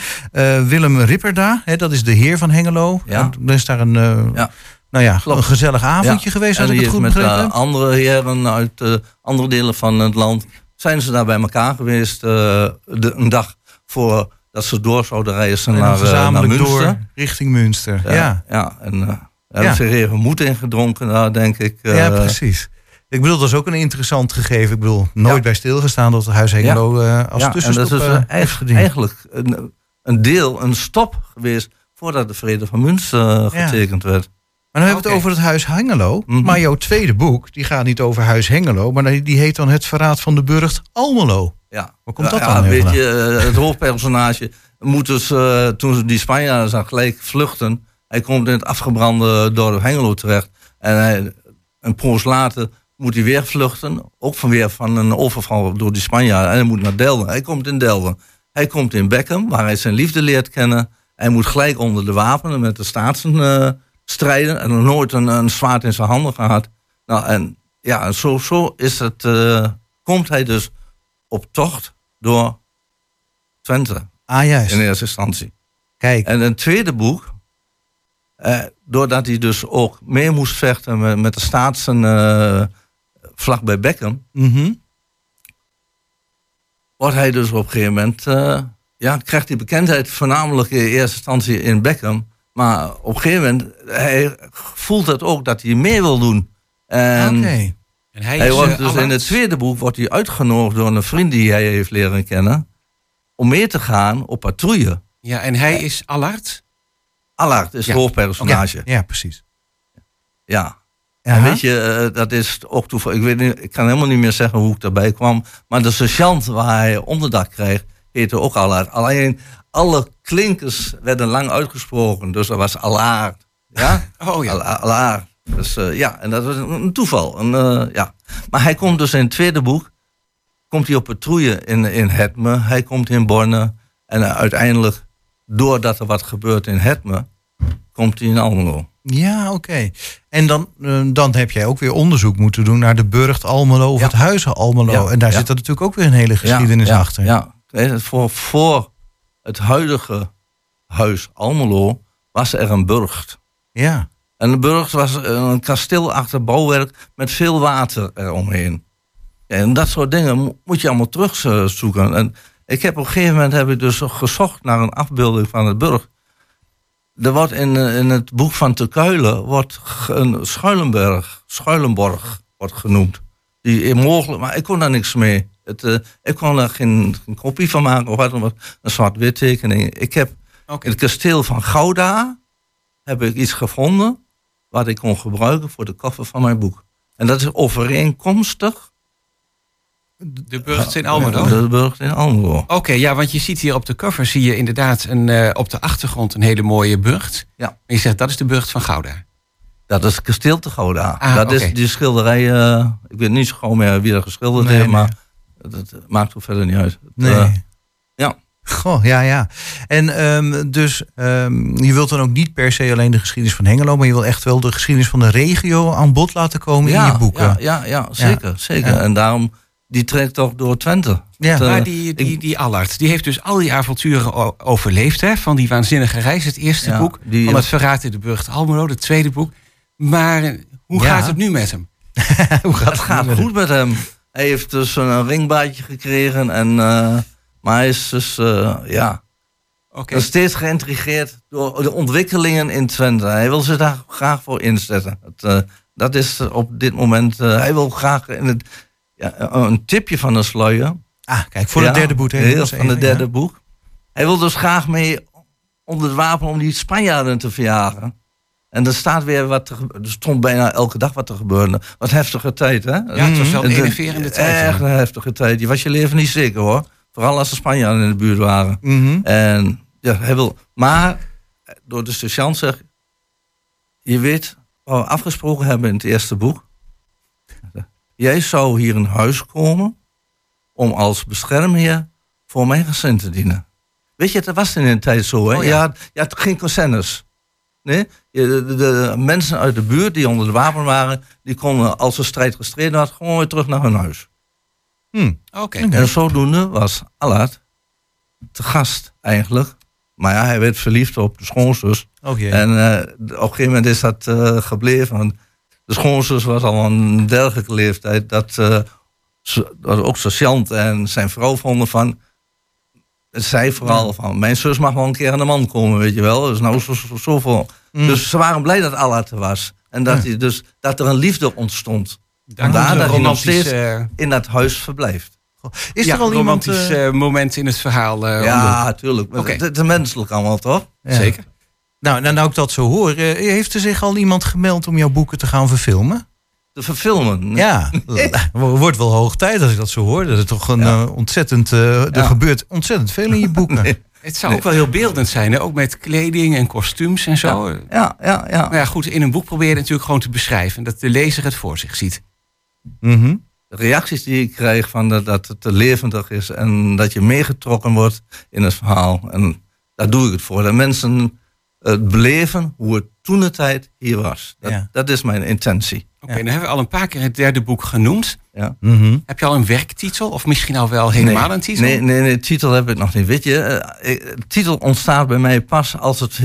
Willem Ripperda, hè, dat is de heer van Hengelo. Ja. Dan is daar een, Ja. nou ja, Klopt. een gezellig avondje ja. geweest, als ik het goed met begrepen andere heren uit andere delen van het land... zijn ze daar bij elkaar geweest de, een dag voor dat ze door zouden reizen En naar, eh, naar Münster. door richting Münster. Ja, Ja, ja. ja. en uh, hebben ze even moed in gedronken daar, denk ik. eh, precies. Ik bedoel, dat is ook een interessant gegeven. Ik bedoel, nooit Ja. bij stilgestaan dat het huis Hengelo eh, als ja, en tussenstop dat is eh, eh, eigenlijk, eigenlijk een, een deel, een stop geweest voordat de vrede van Münster eh, Ja. getekend werd. Maar dan hebben we het over het huis Hengelo. Mhm. Maar jouw tweede boek, die gaat niet over huis Hengelo. Maar die die heet dan Het Verraad van de Burcht Almelo. Ja. Waar komt dat ja, dan weer Weet je, eh, het hoofdpersonage moet dus, eh, toen ze die Spanjaarden zag, gelijk vluchten. Hij komt in het afgebrande dorp Hengelo terecht. En hij, een poos later moet hij weer vluchten. Ook vanweer van een overval door die Spanjaarden. En hij moet naar Delden. Hij komt in Delden. Hij komt in Beckham, waar hij zijn liefde leert kennen. Hij moet gelijk onder de wapenen met de staatsen eh, strijden. En nog nooit een, een zwaard in zijn handen gehad. Nou, en ja, zo, zo is het, komt hij dus op tocht door Twente Ah, juist. in eerste instantie. Kijk. En een tweede boek, eh, doordat hij dus ook mee moest vechten met, met de staatsen eh vlak bij Beckham, Mhm. wordt hij dus op een gegeven moment, eh, ja, krijgt hij bekendheid voornamelijk in eerste instantie in Beckham. Maar op een gegeven moment, hij voelt het ook dat hij meer wil doen. En Oké. En hij, hij is, wordt eh, dus in het tweede boek wordt hij uitgenodigd door een vriend die hij heeft leren kennen, om mee te gaan op patrouille. Ja, en hij is alert. Allard is Ja. het hoofdpersonage. Ja, precies. Ja. En weet je, eh, dat is ook toevallig. Ik, weet niet, ik kan helemaal niet meer zeggen hoe ik daarbij kwam. Maar de sergeant waar hij onderdak kreeg, heette ook Allard. Alleen alle klinkers werden lang uitgesproken. Dus dat was Allard. Ja? Oh ja. Al- Allard. Dus eh, ja, en dat was een, een toeval. En, eh, ja. Maar hij komt dus in het tweede boek. Komt hij op patrouille in, in Hetme. Hij komt in Borne. En eh, uiteindelijk, doordat er wat gebeurt in Hetme, komt hij in Almelo. Ja, oké. En dan, dan heb jij ook weer onderzoek moeten doen naar de Burgt Almelo of Ja. het Huizen Almelo. Ja, En daar ja. zit er natuurlijk ook weer een hele geschiedenis ja, achter. Ja, voor, voor het huidige huis Almelo was er een burcht. Ja. En de burcht was een kasteelachtig bouwwerk met veel water eromheen. En dat soort dingen mo- moet je allemaal terugzoeken. En ik heb op een gegeven moment heb ik dus gezocht naar een afbeelding van het burcht. Er wordt in, eh, in het boek van Te Kuilen wordt een Schuilenberg, Schuilenborg wordt genoemd. Die mogelijk, maar ik kon daar niks mee. Het, eh, ik kon daar geen, geen kopie van maken of wat dan ook. Een zwart-wit tekening. Ik heb in het kasteel van Gouda heb ik iets gevonden wat ik kon gebruiken voor de koffer van mijn boek. En dat is overeenkomstig De burcht in Almelo. de burcht in Almelo. Oké, ja, want je ziet hier op de cover zie je inderdaad een, eh, op de achtergrond een hele mooie burcht. Ja. En je zegt dat is de burcht van Gouda. Dat is het kasteel te Gouda. Ah, dat is die schilderij, eh, ik weet niet zo gauw meer wie er geschilderd Nee, heeft, maar dat, dat maakt ook verder niet uit. Nee. eh, ja. Goh, ja, ja. En ehm, dus ehm, je wilt dan ook niet per se alleen de geschiedenis van Hengelo, maar je wil echt wel de geschiedenis van de regio aan bod laten komen in je boeken. Ja, ja, ja zeker. zeker. Ja. En daarom, die trekt toch door Twente. Ja. Eh, maar die, die, die Allard, die heeft dus al die avonturen overleefd. Hè? Van die waanzinnige reis, het eerste Ja, boek. die- van het verraad in de burcht Almelo, het tweede boek. Maar eh, hoe Ja. gaat het nu met hem? Hoe gaat het gaat goed met hem. Hij heeft dus een ringbaardje gekregen. En, eh, maar hij is dus, eh, ja, nog steeds geïntrigeerd door de ontwikkelingen in Twente. Hij wil zich daar graag voor inzetten. Het, eh, dat is op dit moment, eh, hij wil graag in het, ja, een tipje van de sluier. Ah, kijk, voor het derde boek. hè, Heel van het derde ja. boek. Hij wil dus graag mee onder het wapen om die Spanjaarden te verjagen. En er staat weer wat er, er stond bijna elke dag wat er gebeurde. Wat heftige tijd, hè? Ja, het was wel een En de- enerverende tijd, Echt een heftige tijd. Je was je leven niet zeker, hoor. Vooral als de Spanjaarden in de buurt waren. Mhm. En ja, hij wil. Maar door de sergeant zegt. Je weet wat we afgesproken hebben in het eerste boek. Jij zou hier in huis komen om als beschermheer voor mijn gezin te dienen. Weet je, dat was in een tijd zo. Hè? Oh, je, ja. had, je had geen consensus. Nee? Je- De, de- de mensen uit de buurt die onder de wapen waren, die konden als de strijd gestreden had, gewoon weer terug naar hun huis. Hm. Oké. En zodoende was Allard te gast eigenlijk. Maar ja, hij werd verliefd op de schoonzus. Oh jee. En eh, op een gegeven moment is dat eh, gebleven. Want de schoonzus was al een dergelijke leeftijd dat, eh, ze, dat ook sergeant en zijn vrouw vonden van. Zij vooral van, mijn zus mag wel een keer aan de man komen, weet je wel. Dus nou zo, zo, zoveel. Mm. Dus ze waren blij dat Allard er was. En dat, hij dus, dat er een liefde ontstond. Daar Vandaar een dat hij nog romantisch, steeds eh, in dat huis verblijft. Is ja, er al iemand... romantisch eh, eh, moment in het verhaal? eh, Ja, natuurlijk. Oké. Het het is menselijk allemaal, toch? ja. Zeker. Nou, nou, nou ik dat zo hoor, heeft er zich al iemand gemeld om jouw boeken te gaan verfilmen? Te verfilmen. Ja, wordt wel hoog tijd als ik dat zo hoor. Dat is toch een Ja. ontzettend. eh, er Ja. gebeurt ontzettend veel in je boeken. Nee. Het zou ook wel heel beeldend zijn, hè? ook met kleding en kostuums en zo. Ja, ja, ja. Maar ja, goed, in een boek probeer je natuurlijk gewoon te beschrijven. Dat de lezer het voor zich ziet. Mhm. De reacties die ik krijg van dat, dat het te levendig is en dat je meegetrokken wordt in het verhaal. En daar doe ik het voor. Dat mensen het beleven hoe het toen de tijd hier was. Dat, Ja. dat is mijn intentie. Oké, dan hebben we al een paar keer het derde boek genoemd. Ja. Mhm. Heb je al een werktitel? Of misschien al wel helemaal nee, een titel? Nee, nee, nee, titel heb ik nog niet. Weet je, eh, titel ontstaat bij mij pas als het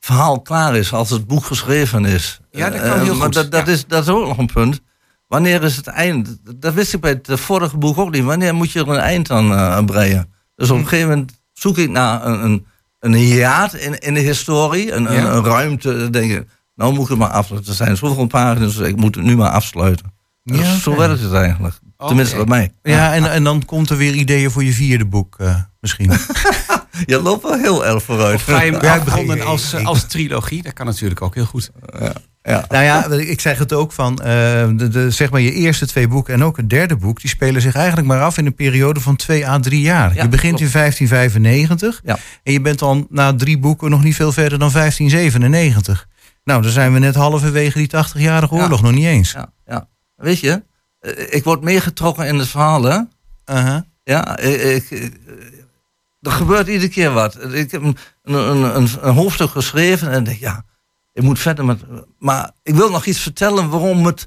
verhaal klaar is, als het boek geschreven is. Ja, dat kan Eh, heel maar goed, Dat, dat, ja. is, dat is ook nog een punt. Wanneer is het eind? Dat wist ik bij het vorige boek ook niet. Wanneer moet je er een eind aan eh, breien? Dus Hm. op een gegeven moment zoek ik naar een, een, een hiaat in, in de historie, een, een, Ja. een ruimte. Dan denk ik, nou moet ik het maar afsluiten. Er zijn zoveel pagina's, dus ik moet het nu maar afsluiten. Ja, Dus Zo werkt het eigenlijk. Tenminste bij mij. Ja, en, en dan komt er weer ideeën voor je vierde boek eh, misschien. Je loopt wel heel erg vooruit. Of ga je hem Ja, als, eh, als trilogie? Dat kan natuurlijk ook heel goed. Ja. Nou ja, ik zeg het ook van, eh, de, de, zeg maar je eerste twee boeken en ook het derde boek, die spelen zich eigenlijk maar af in een periode van twee à drie jaar. Ja, je begint klopt. in 1595 Ja. en je bent dan na drie boeken nog niet veel verder dan 1597. Nou, dan zijn we net halverwege die 80-jarige Ja. oorlog nog niet eens. Ja, ja. Weet je, eh, ik word meegetrokken in het verhaal, hè? Uh-huh. Ja, ik- ik- er gebeurt iedere keer wat. Ik heb een, een, een, een hoofdstuk geschreven en denk, ja, ik moet verder met... Maar ik wil nog iets vertellen waarom het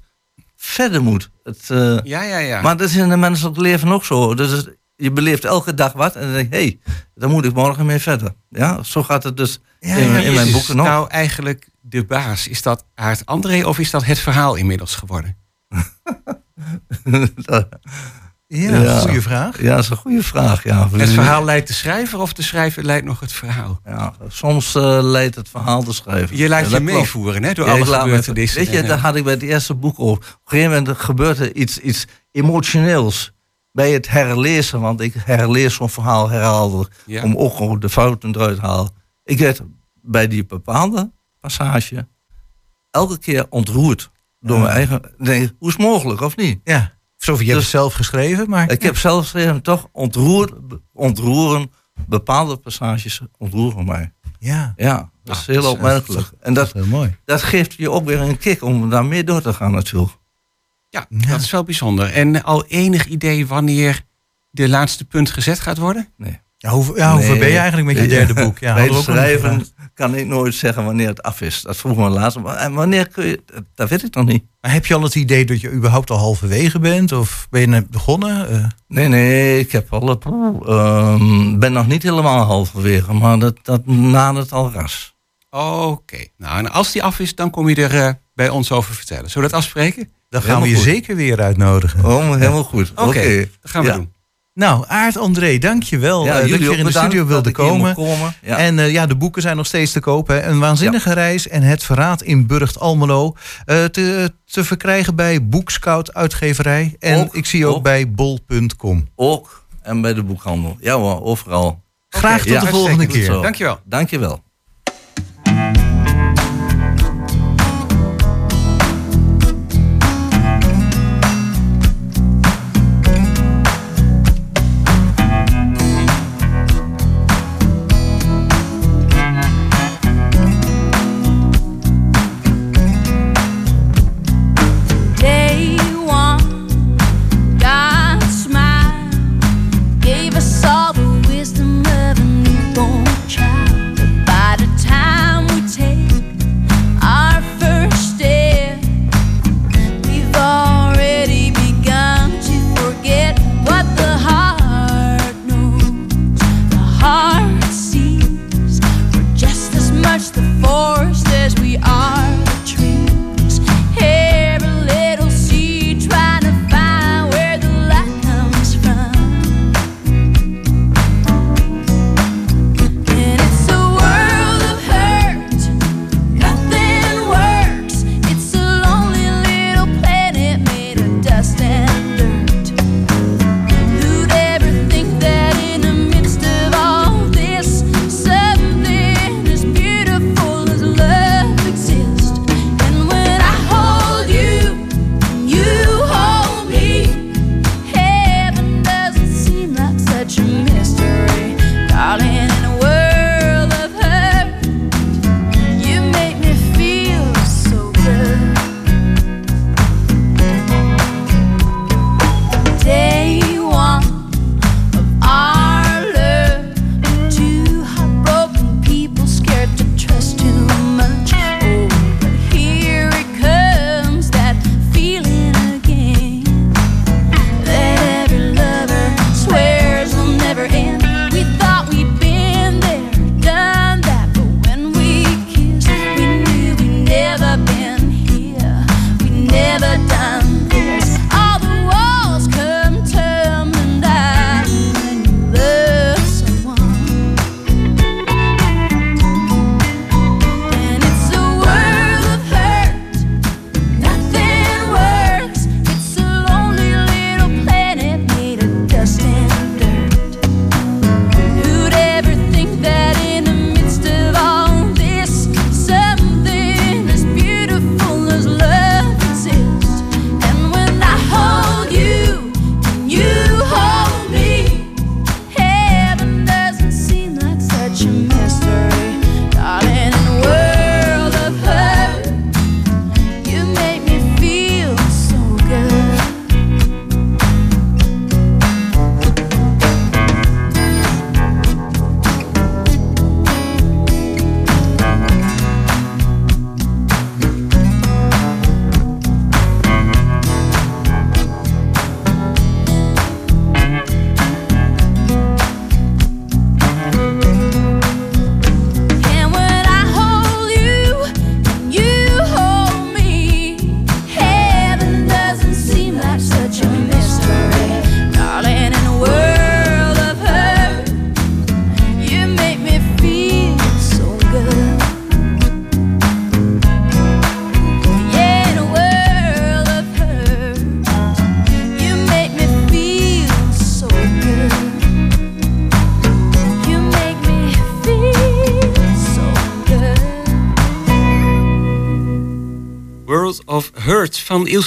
verder moet. Het, eh, Ja, ja, ja. Maar dat is in het menselijk leven ook zo. Dus het- je beleeft elke dag wat en dan denk je, hé, hey, daar moet ik morgen mee verder. Ja, zo gaat het dus Ja, in, mijn boeken ook. nou eigenlijk de baas? Is dat Aart André of is dat het verhaal inmiddels geworden? Ja, Ja. goede vraag. Ja, dat is een goede vraag. Ja. Het verhaal leidt de schrijver of de schrijver leidt nog het verhaal? Ja, soms eh, leidt het verhaal te schrijven. Je laat Ja, je meevoeren hè, door Ja, alle gebeurtenissen. Weet je, daar had ik bij het eerste boek over. Op een gegeven moment gebeurt er iets, iets emotioneels bij het herlezen. Want ik herlees zo'n verhaal herhaaldelijk. Om ook de fouten eruit te halen. Ik werd bij die bepaalde passage elke keer ontroerd. Door mijn eigen... Nee, hoe is het mogelijk, of niet? Ja, Sophie, je hebt het zelf geschreven, maar... Ik heb zelf geschreven, toch ontroerd, ontroeren, bepaalde passages ontroeren mij. Ja, Ja, dat is Ah, heel dat is- opmerkelijk. En dat, heel mooi. dat geeft je ook weer een kick om daar meer door te gaan natuurlijk. Ja, dat is wel bijzonder. En al enig idee wanneer de laatste punt gezet gaat worden? Nee. Ja, hoe, ja, hoe ver Nee. ben je eigenlijk met je derde boek? Ja, Bij het schrijven kan ik nooit zeggen wanneer het af is. Dat vroeg me laatst. En wanneer kun je... Dat weet ik nog niet. Maar heb je al het idee dat je überhaupt al halverwege bent? Of ben je net begonnen? Eh. Nee, nee. Ik heb al het, ehm, ben nog niet helemaal halverwege. Maar dat, dat nadert al ras. Oké. Nou, en als die af is, dan kom je er eh, bij ons over vertellen. Zullen we dat afspreken? Dan gaan we je zeker weer uitnodigen. Oh, helemaal goed. Oké, dan gaan we doen. Nou, Aard André, dankjewel eh, dat je hier in de studio wilde komen. En eh, ja, de boeken zijn nog steeds te kopen. Een waanzinnige reis en het verraad in Burgt Almelo. Eh, te, te verkrijgen bij Boekscout Uitgeverij. En ik zie ook, ook bij bol.com. Ook en bij de boekhandel. Ja hoor, overal. Graag tot de volgende keer. Dankjewel. Dankjewel.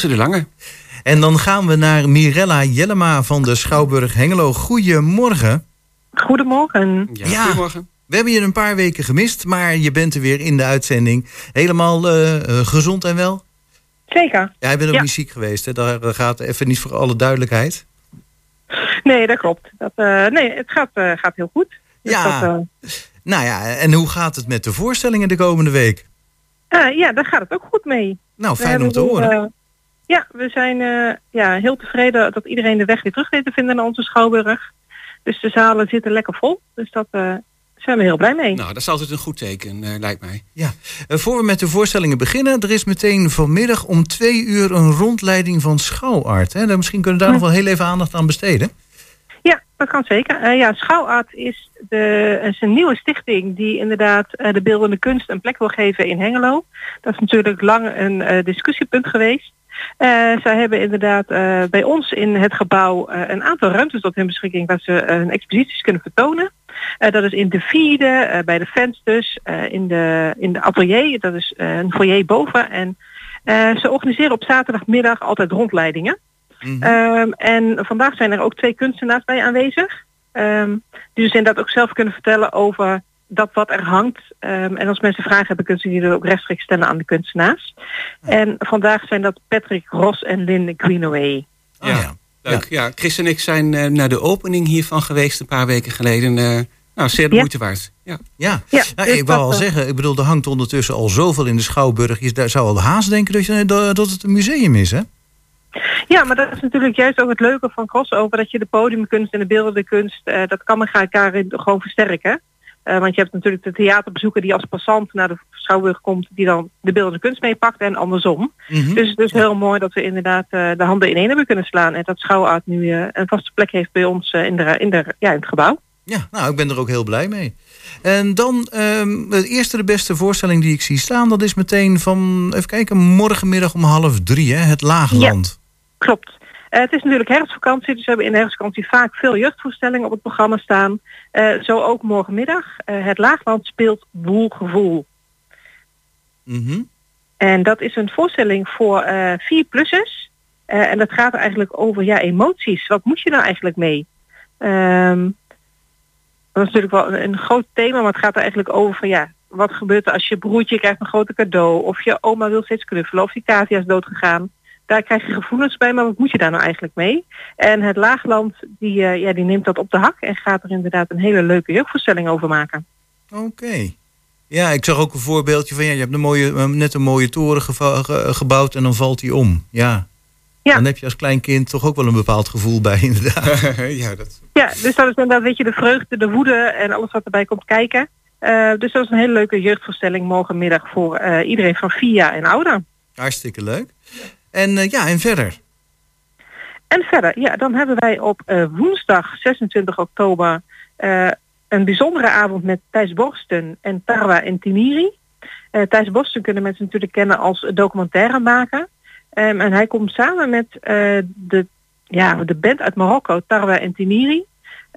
Lange. En dan gaan we naar Mirella Jellema van de Schouwburg Hengelo. Goedemorgen. Goedemorgen. Ja, ja, goedemorgen. We hebben je een paar weken gemist, maar je bent er weer in de uitzending. Helemaal eh, eh, gezond en wel? Zeker. Ja, bent ook niet ziek geweest, hè? Daar eh, gaat even niet voor alle duidelijkheid. Nee, dat klopt. Dat, nee, het gaat, gaat heel goed. Dus ja. Dat, nou ja, en hoe gaat het met de voorstellingen de komende week? ja, daar gaat het ook goed mee. Nou, fijn om te horen. Ja, we zijn eh, ja, heel tevreden dat iedereen de weg weer terug weet te vinden naar onze Schouwburg. Dus de zalen zitten lekker vol. Dus dat eh, zijn we heel blij mee. Nou, dat is altijd een goed teken, eh, lijkt mij. Ja. voor we met de voorstellingen beginnen, er is meteen vanmiddag om twee uur een rondleiding van schouwart. Hè? Misschien kunnen we daar nog wel heel even aandacht aan besteden. Ja, dat kan zeker. ja, Schouwart is, de, is een nieuwe stichting die inderdaad de beeldende kunst een plek wil geven in Hengelo. Dat is natuurlijk lang een discussiepunt geweest. Eh, zij hebben inderdaad eh, bij ons in het gebouw eh, een aantal ruimtes tot hun beschikking waar ze hun exposities kunnen vertonen. Dat is in de vierde, bij de vensters, eh, in, de, in de atelier, dat is een foyer boven. En ze organiseren op zaterdagmiddag altijd rondleidingen. Ehm, en vandaag zijn er ook twee kunstenaars bij aanwezig. Ehm, die dus inderdaad ook zelf kunnen vertellen over dat wat er hangt. Ehm, en als mensen vragen hebben, kunnen ze die er ook rechtstreeks stellen aan de kunstenaars. En vandaag zijn dat Patrick Ross en Lynn Greenaway. ja. Leuk. Ja. Chris en ik zijn eh, naar de opening hiervan geweest een paar weken geleden. Eh, nou, zeer de Ja. moeite waard. Ja. Ja, Ja, Nou, dus ik wou al eh, zeggen, ik bedoel, er hangt ondertussen al zoveel in de Schouwburg. Je daar zou al haast denken dat, je, dat het een museum is, hè? Ja, maar dat is natuurlijk juist ook het leuke van crossover. Dat je de podiumkunst en de beeldende kunst, eh, dat kan elkaar gewoon versterken. Eh, want je hebt natuurlijk de theaterbezoeker die als passant naar de Schouwburg komt, die dan de beeldende kunst meepakt en andersom. Mhm. Dus het is heel mooi dat we inderdaad eh, de handen ineen hebben kunnen slaan. En dat Schouwart nu eh, een vaste plek heeft bij ons in, de, in, de, ja, in het gebouw. Ja, nou, ik ben er ook heel blij mee. En dan ehm, de eerste, de beste voorstelling die ik zie staan, dat is meteen van, even kijken, morgenmiddag om half drie, hè? Het Laagland. Klopt. Eh, het is natuurlijk herfstvakantie, dus we hebben in de herfstvakantie vaak veel jeugdvoorstellingen op het programma staan. Eh, zo ook morgenmiddag. Eh, het Laagland speelt Boelgevoel. Mhm. En dat is een voorstelling voor vier plussers. En dat gaat eigenlijk over ja, emoties. Wat moet je nou eigenlijk mee? Ehm, dat is natuurlijk wel een, een groot thema, maar het gaat er eigenlijk over van ja, wat gebeurt er als je broertje krijgt een grote cadeau, of je oma wil steeds knuffelen, of je cavia is doodgegaan. Daar krijg je gevoelens bij, maar wat moet je daar nou eigenlijk mee? En het Laagland die, eh, ja, die neemt dat op de hak en gaat er inderdaad een hele leuke jeugdvoorstelling over maken. Oké. Ja, ik zag ook een voorbeeldje van, ja, je hebt een mooie, eh, net een mooie toren ge- gebouwd en dan valt die om. Ja. Ja. Dan heb je als klein kind toch ook wel een bepaald gevoel bij, inderdaad. ja, dat... Ja, dus dat is inderdaad weet je, de vreugde, de woede en alles wat erbij komt kijken. Eh, dus dat is een hele leuke jeugdvoorstelling morgenmiddag voor eh, iedereen van vier jaar en ouder. Hartstikke leuk. En eh, ja, en verder. En verder, ja, dan hebben wij op eh, woensdag 26 oktober eh, een bijzondere avond met Thijs Borsten en Tarwa en Tiniri. Thijs Borsten kunnen mensen natuurlijk kennen als documentairemaker. Ehm, en hij komt samen met de, ja, de band uit Marokko, Tarwa en Tiniri.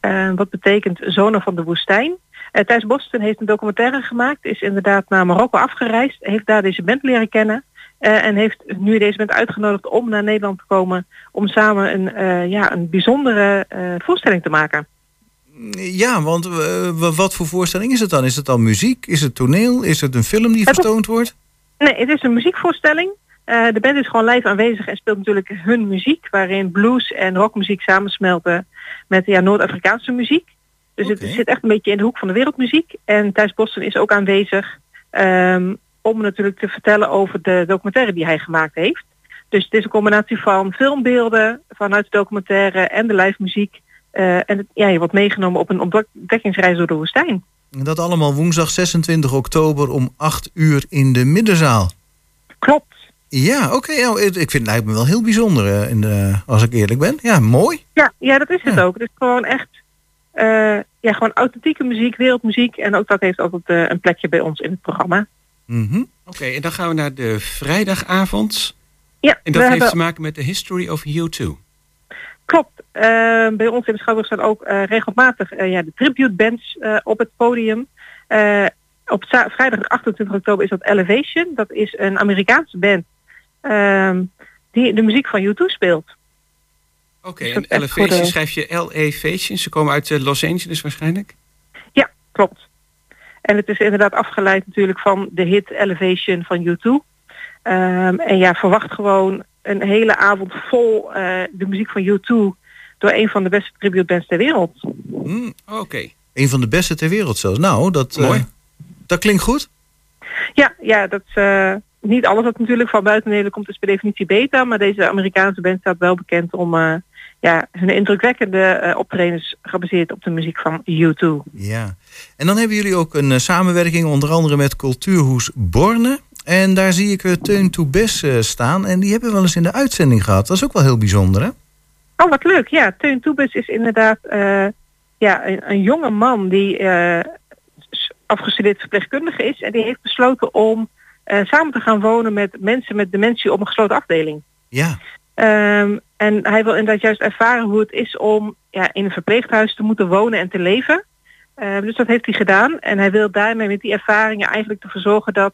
Eh, wat betekent Zonen van de Woestijn. Thijs Borsten heeft een documentaire gemaakt, is inderdaad naar Marokko afgereisd, heeft daar deze band leren kennen. Eh, en heeft nu deze band uitgenodigd om naar Nederland te komen om samen een, eh, ja, een bijzondere eh, voorstelling te maken. Ja, want wat voor voorstelling is het dan? Is het dan muziek? Is het toneel? Is het een film die Het vertoond wordt? Nee, het is een muziekvoorstelling. De band is gewoon live aanwezig en speelt natuurlijk hun muziek, waarin blues en rockmuziek samensmelten met ja, Noord-Afrikaanse muziek. Dus het zit echt een beetje in de hoek van de wereldmuziek. En Thijs Boston is ook aanwezig ehm, om natuurlijk te vertellen over de documentaire die hij gemaakt heeft. Dus het is een combinatie van filmbeelden vanuit de documentaire en de live muziek. Eh, en het, ja, je wordt meegenomen op een ontdekkingsreis door de woestijn. En dat allemaal woensdag 26 oktober om 8 uur in de middenzaal. Klopt. Ja, oké. nou, ik vind het lijkt me wel heel bijzonder, eh, in de, als ik eerlijk ben. Ja, mooi. Ja, ja, dat is het ook. Het is gewoon echt eh, ja, gewoon authentieke muziek, wereldmuziek. En ook dat heeft altijd een plekje bij ons in het programma. Mhm. Oké, en dan gaan we naar de vrijdagavond. Ja, En dat heeft hebben- te maken met de History of U2. Klopt. Eh, bij ons in de Schouwburg staan ook eh, regelmatig eh, ja, de tribute bands op het podium. Op vrijdag 28 oktober is dat Elevation. Dat is een Amerikaanse band ehm, die de muziek van U2 speelt. Oké, Dus en Elevation schrijf je L-E-Vation. Ze komen uit Los Angeles waarschijnlijk. Ja, klopt. En het is inderdaad afgeleid natuurlijk van de hit Elevation van U2. Ehm, en ja, verwacht gewoon een hele avond vol eh, de muziek van U2 door een van de beste tribute bands ter wereld. Mm, Oké. Een van de beste ter wereld zelfs. Nou, dat, eh, Mooi. dat klinkt goed. Ja, ja dat, eh, niet alles wat natuurlijk van buiten Nederland komt is per definitie beter. Maar deze Amerikaanse band staat wel bekend om eh, ja, hun indrukwekkende eh, optredens gebaseerd op de muziek van U2. Ja. En dan hebben jullie ook een eh, samenwerking onder andere met Cultuurhoes Borne. En daar zie ik eh, Teun Toebes staan. En die hebben we wel eens in de uitzending gehad. Dat is ook wel heel bijzonder, hè? Oh, wat leuk. Ja, Teun Toebes is inderdaad ja, een, een jonge man die afgestudeerd verpleegkundige is. En die heeft besloten om samen te gaan wonen met mensen met dementie op een gesloten afdeling. Ja. Ehm, en hij wil inderdaad juist ervaren hoe het is om ja, in een verpleeghuis te moeten wonen en te leven. Ehm, dus dat heeft hij gedaan. En hij wil daarmee met die ervaringen eigenlijk ervoor zorgen dat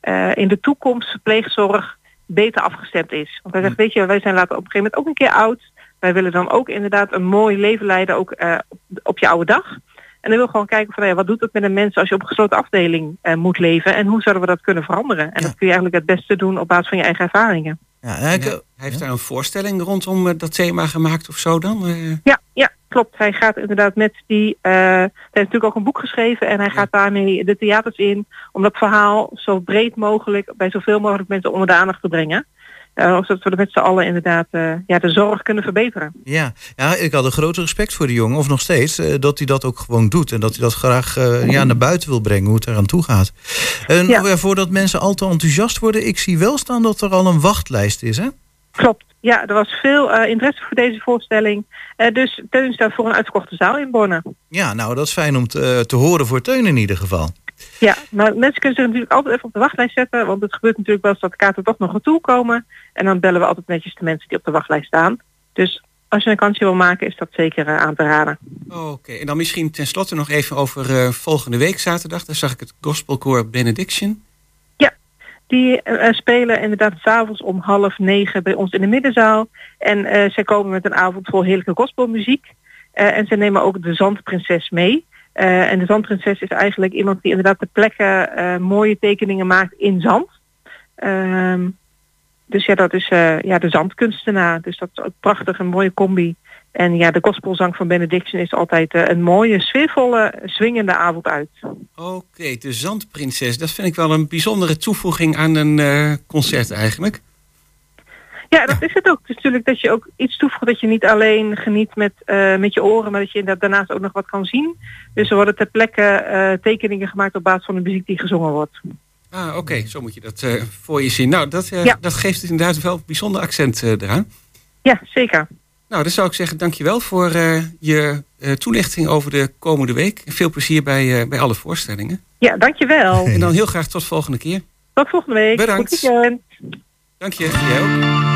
eh, in de toekomst verpleegzorg beter afgestemd is. Want hij zegt, weet je, wij zijn later op een gegeven moment ook een keer oud. Wij willen dan ook inderdaad een mooi leven leiden, ook eh, op, je oude dag. En hij wil gewoon kijken van ja, wat doet het met een mens als je op een gesloten afdeling eh, moet leven en hoe zouden we dat kunnen veranderen? En dat kun je eigenlijk het beste doen op basis van je eigen erveringen. Ja, Hij heeft daar een voorstelling rondom eh, dat thema gemaakt of zo dan? Eh, Ja, ja, klopt. Hij gaat inderdaad met die. eh, hij heeft natuurlijk ook een boek geschreven en hij gaat daarmee de theaters in om dat verhaal zo breed mogelijk bij zoveel mogelijk mensen onder de aandacht te brengen. Eh, zodat we er met z'n allen inderdaad eh, ja, de zorg kunnen verbeteren. Ja. ja, ik had een groot respect voor die jongen, of nog steeds, eh, dat hij dat ook gewoon doet. En dat hij dat graag eh, ja, naar buiten wil brengen, hoe het eraan toe gaat. En ja. voordat mensen al te enthousiast worden, ik zie wel staan dat er al een wachtlijst is, hè? Klopt. Ja, er was veel interesse voor deze voorstelling. Dus Teun staat voor een uitverkochte zaal in Borne. Ja, nou, dat is fijn om te, te horen voor Teun in ieder geval. Ja, maar mensen kunnen zich natuurlijk altijd even op de wachtlijst zetten. Want het gebeurt natuurlijk wel eens dat de kaarten toch nog naartoe komen. En dan bellen we altijd netjes de mensen die op de wachtlijst staan. Dus als je een kansje wil maken, is dat zeker eh, aan te raden. Oké, en dan misschien tenslotte nog even over eh, volgende week zaterdag. Daar zag ik het gospelkoor Benediction. Die eh, spelen inderdaad s'avonds om half negen bij ons in de middenzaal. En zij komen met een avond vol heerlijke gospelmuziek. En ze nemen ook de Zandprinses mee. Eh, en de Zandprinses is eigenlijk iemand die inderdaad de plekken eh, mooie tekeningen maakt in zand. Ehm, dus ja, dat is eh, ja, de zandkunstenaar. Dus dat is ook prachtig, een mooie combi. En ja, de gospelzang van Benediction is altijd een mooie, sfeervolle, swingende avond uit. Oké, de Zandprinses. Dat vind ik wel een bijzondere toevoeging aan een concert eigenlijk. Ja, dat is het ook. Het is natuurlijk dat je ook iets toevoegt dat je niet alleen geniet met, eh, met je oren, maar dat je daarnaast ook nog wat kan zien. Dus er worden ter plekke eh, tekeningen gemaakt op basis van de muziek die gezongen wordt. Ah, oké, zo moet je dat eh, voor je zien. Nou, dat, Ja. dat geeft inderdaad wel een bijzonder accent eraan. Ja, zeker. Nou, dan zou ik zeggen, dankjewel voor je toelichting over de komende week. Veel plezier bij, bij alle voorstellingen. Ja, dankjewel. En dan heel graag tot volgende keer. Tot volgende week. Bedankt. Goed weekend. Dank je. Jij ook.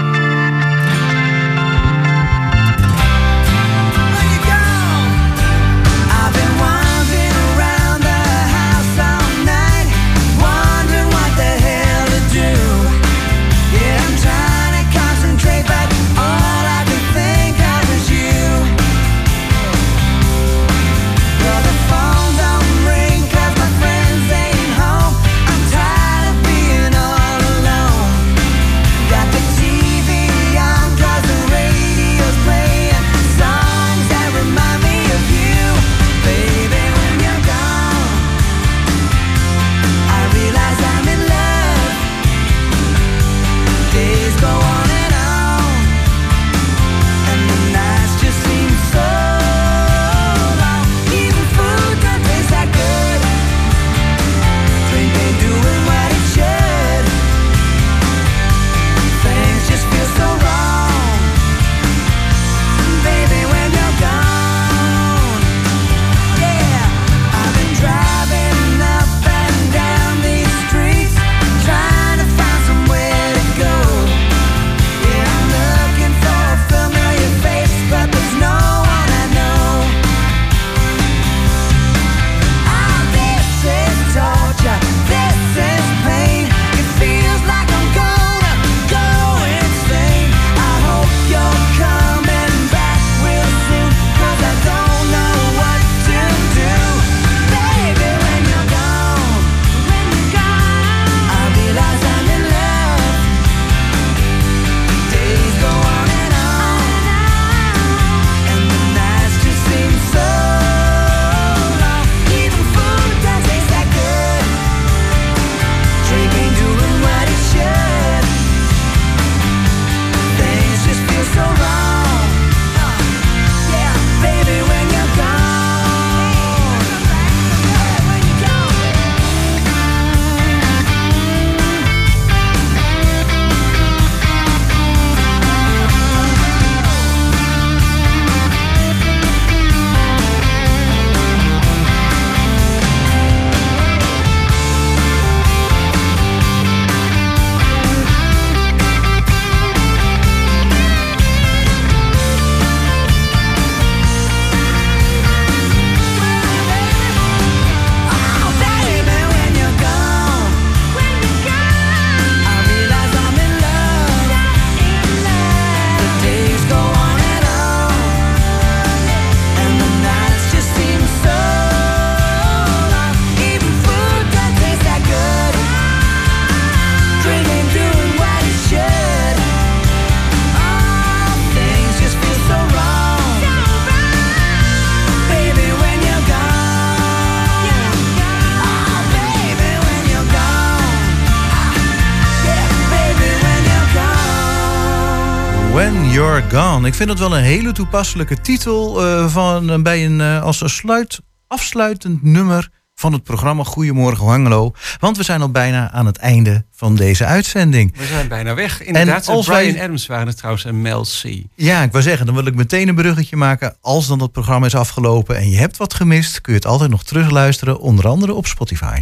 Gone. Ik vind dat wel een hele toepasselijke titel eh, van, eh, bij een, eh, als een sluit, afsluitend nummer van het programma Goedemorgen Hangelo. Want we zijn al bijna aan het einde van deze uitzending. We zijn bijna weg. Inderdaad, als Brian wij- Adams waren het trouwens en Mel C. Ja, ik wou zeggen, dan wil ik meteen een bruggetje maken. Als dan dat programma is afgelopen en je hebt wat gemist, kun je het altijd nog terugluisteren, onder andere op Spotify.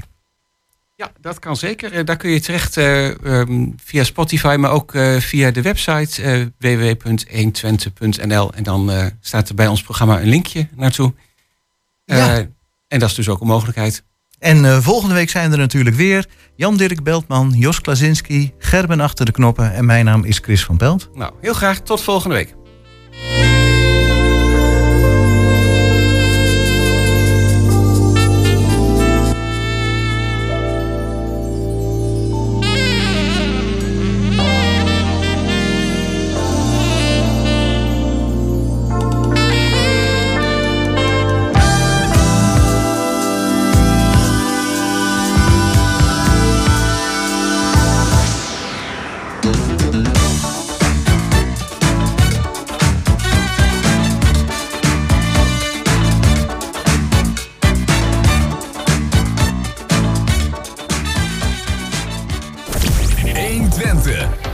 Ja, dat kan zeker. Eh, Daar kun je terecht eh, ehm, via Spotify, maar ook eh, via de website eh www.120.nl. En dan staat er bij ons programma een linkje naartoe. Ja. en dat is dus ook een mogelijkheid. En volgende week zijn er natuurlijk weer Jan-Dirk Beltman, Jos Klasinski, Gerben achter de knoppen en mijn naam is Chris van Pelt. Nou, heel graag tot volgende week.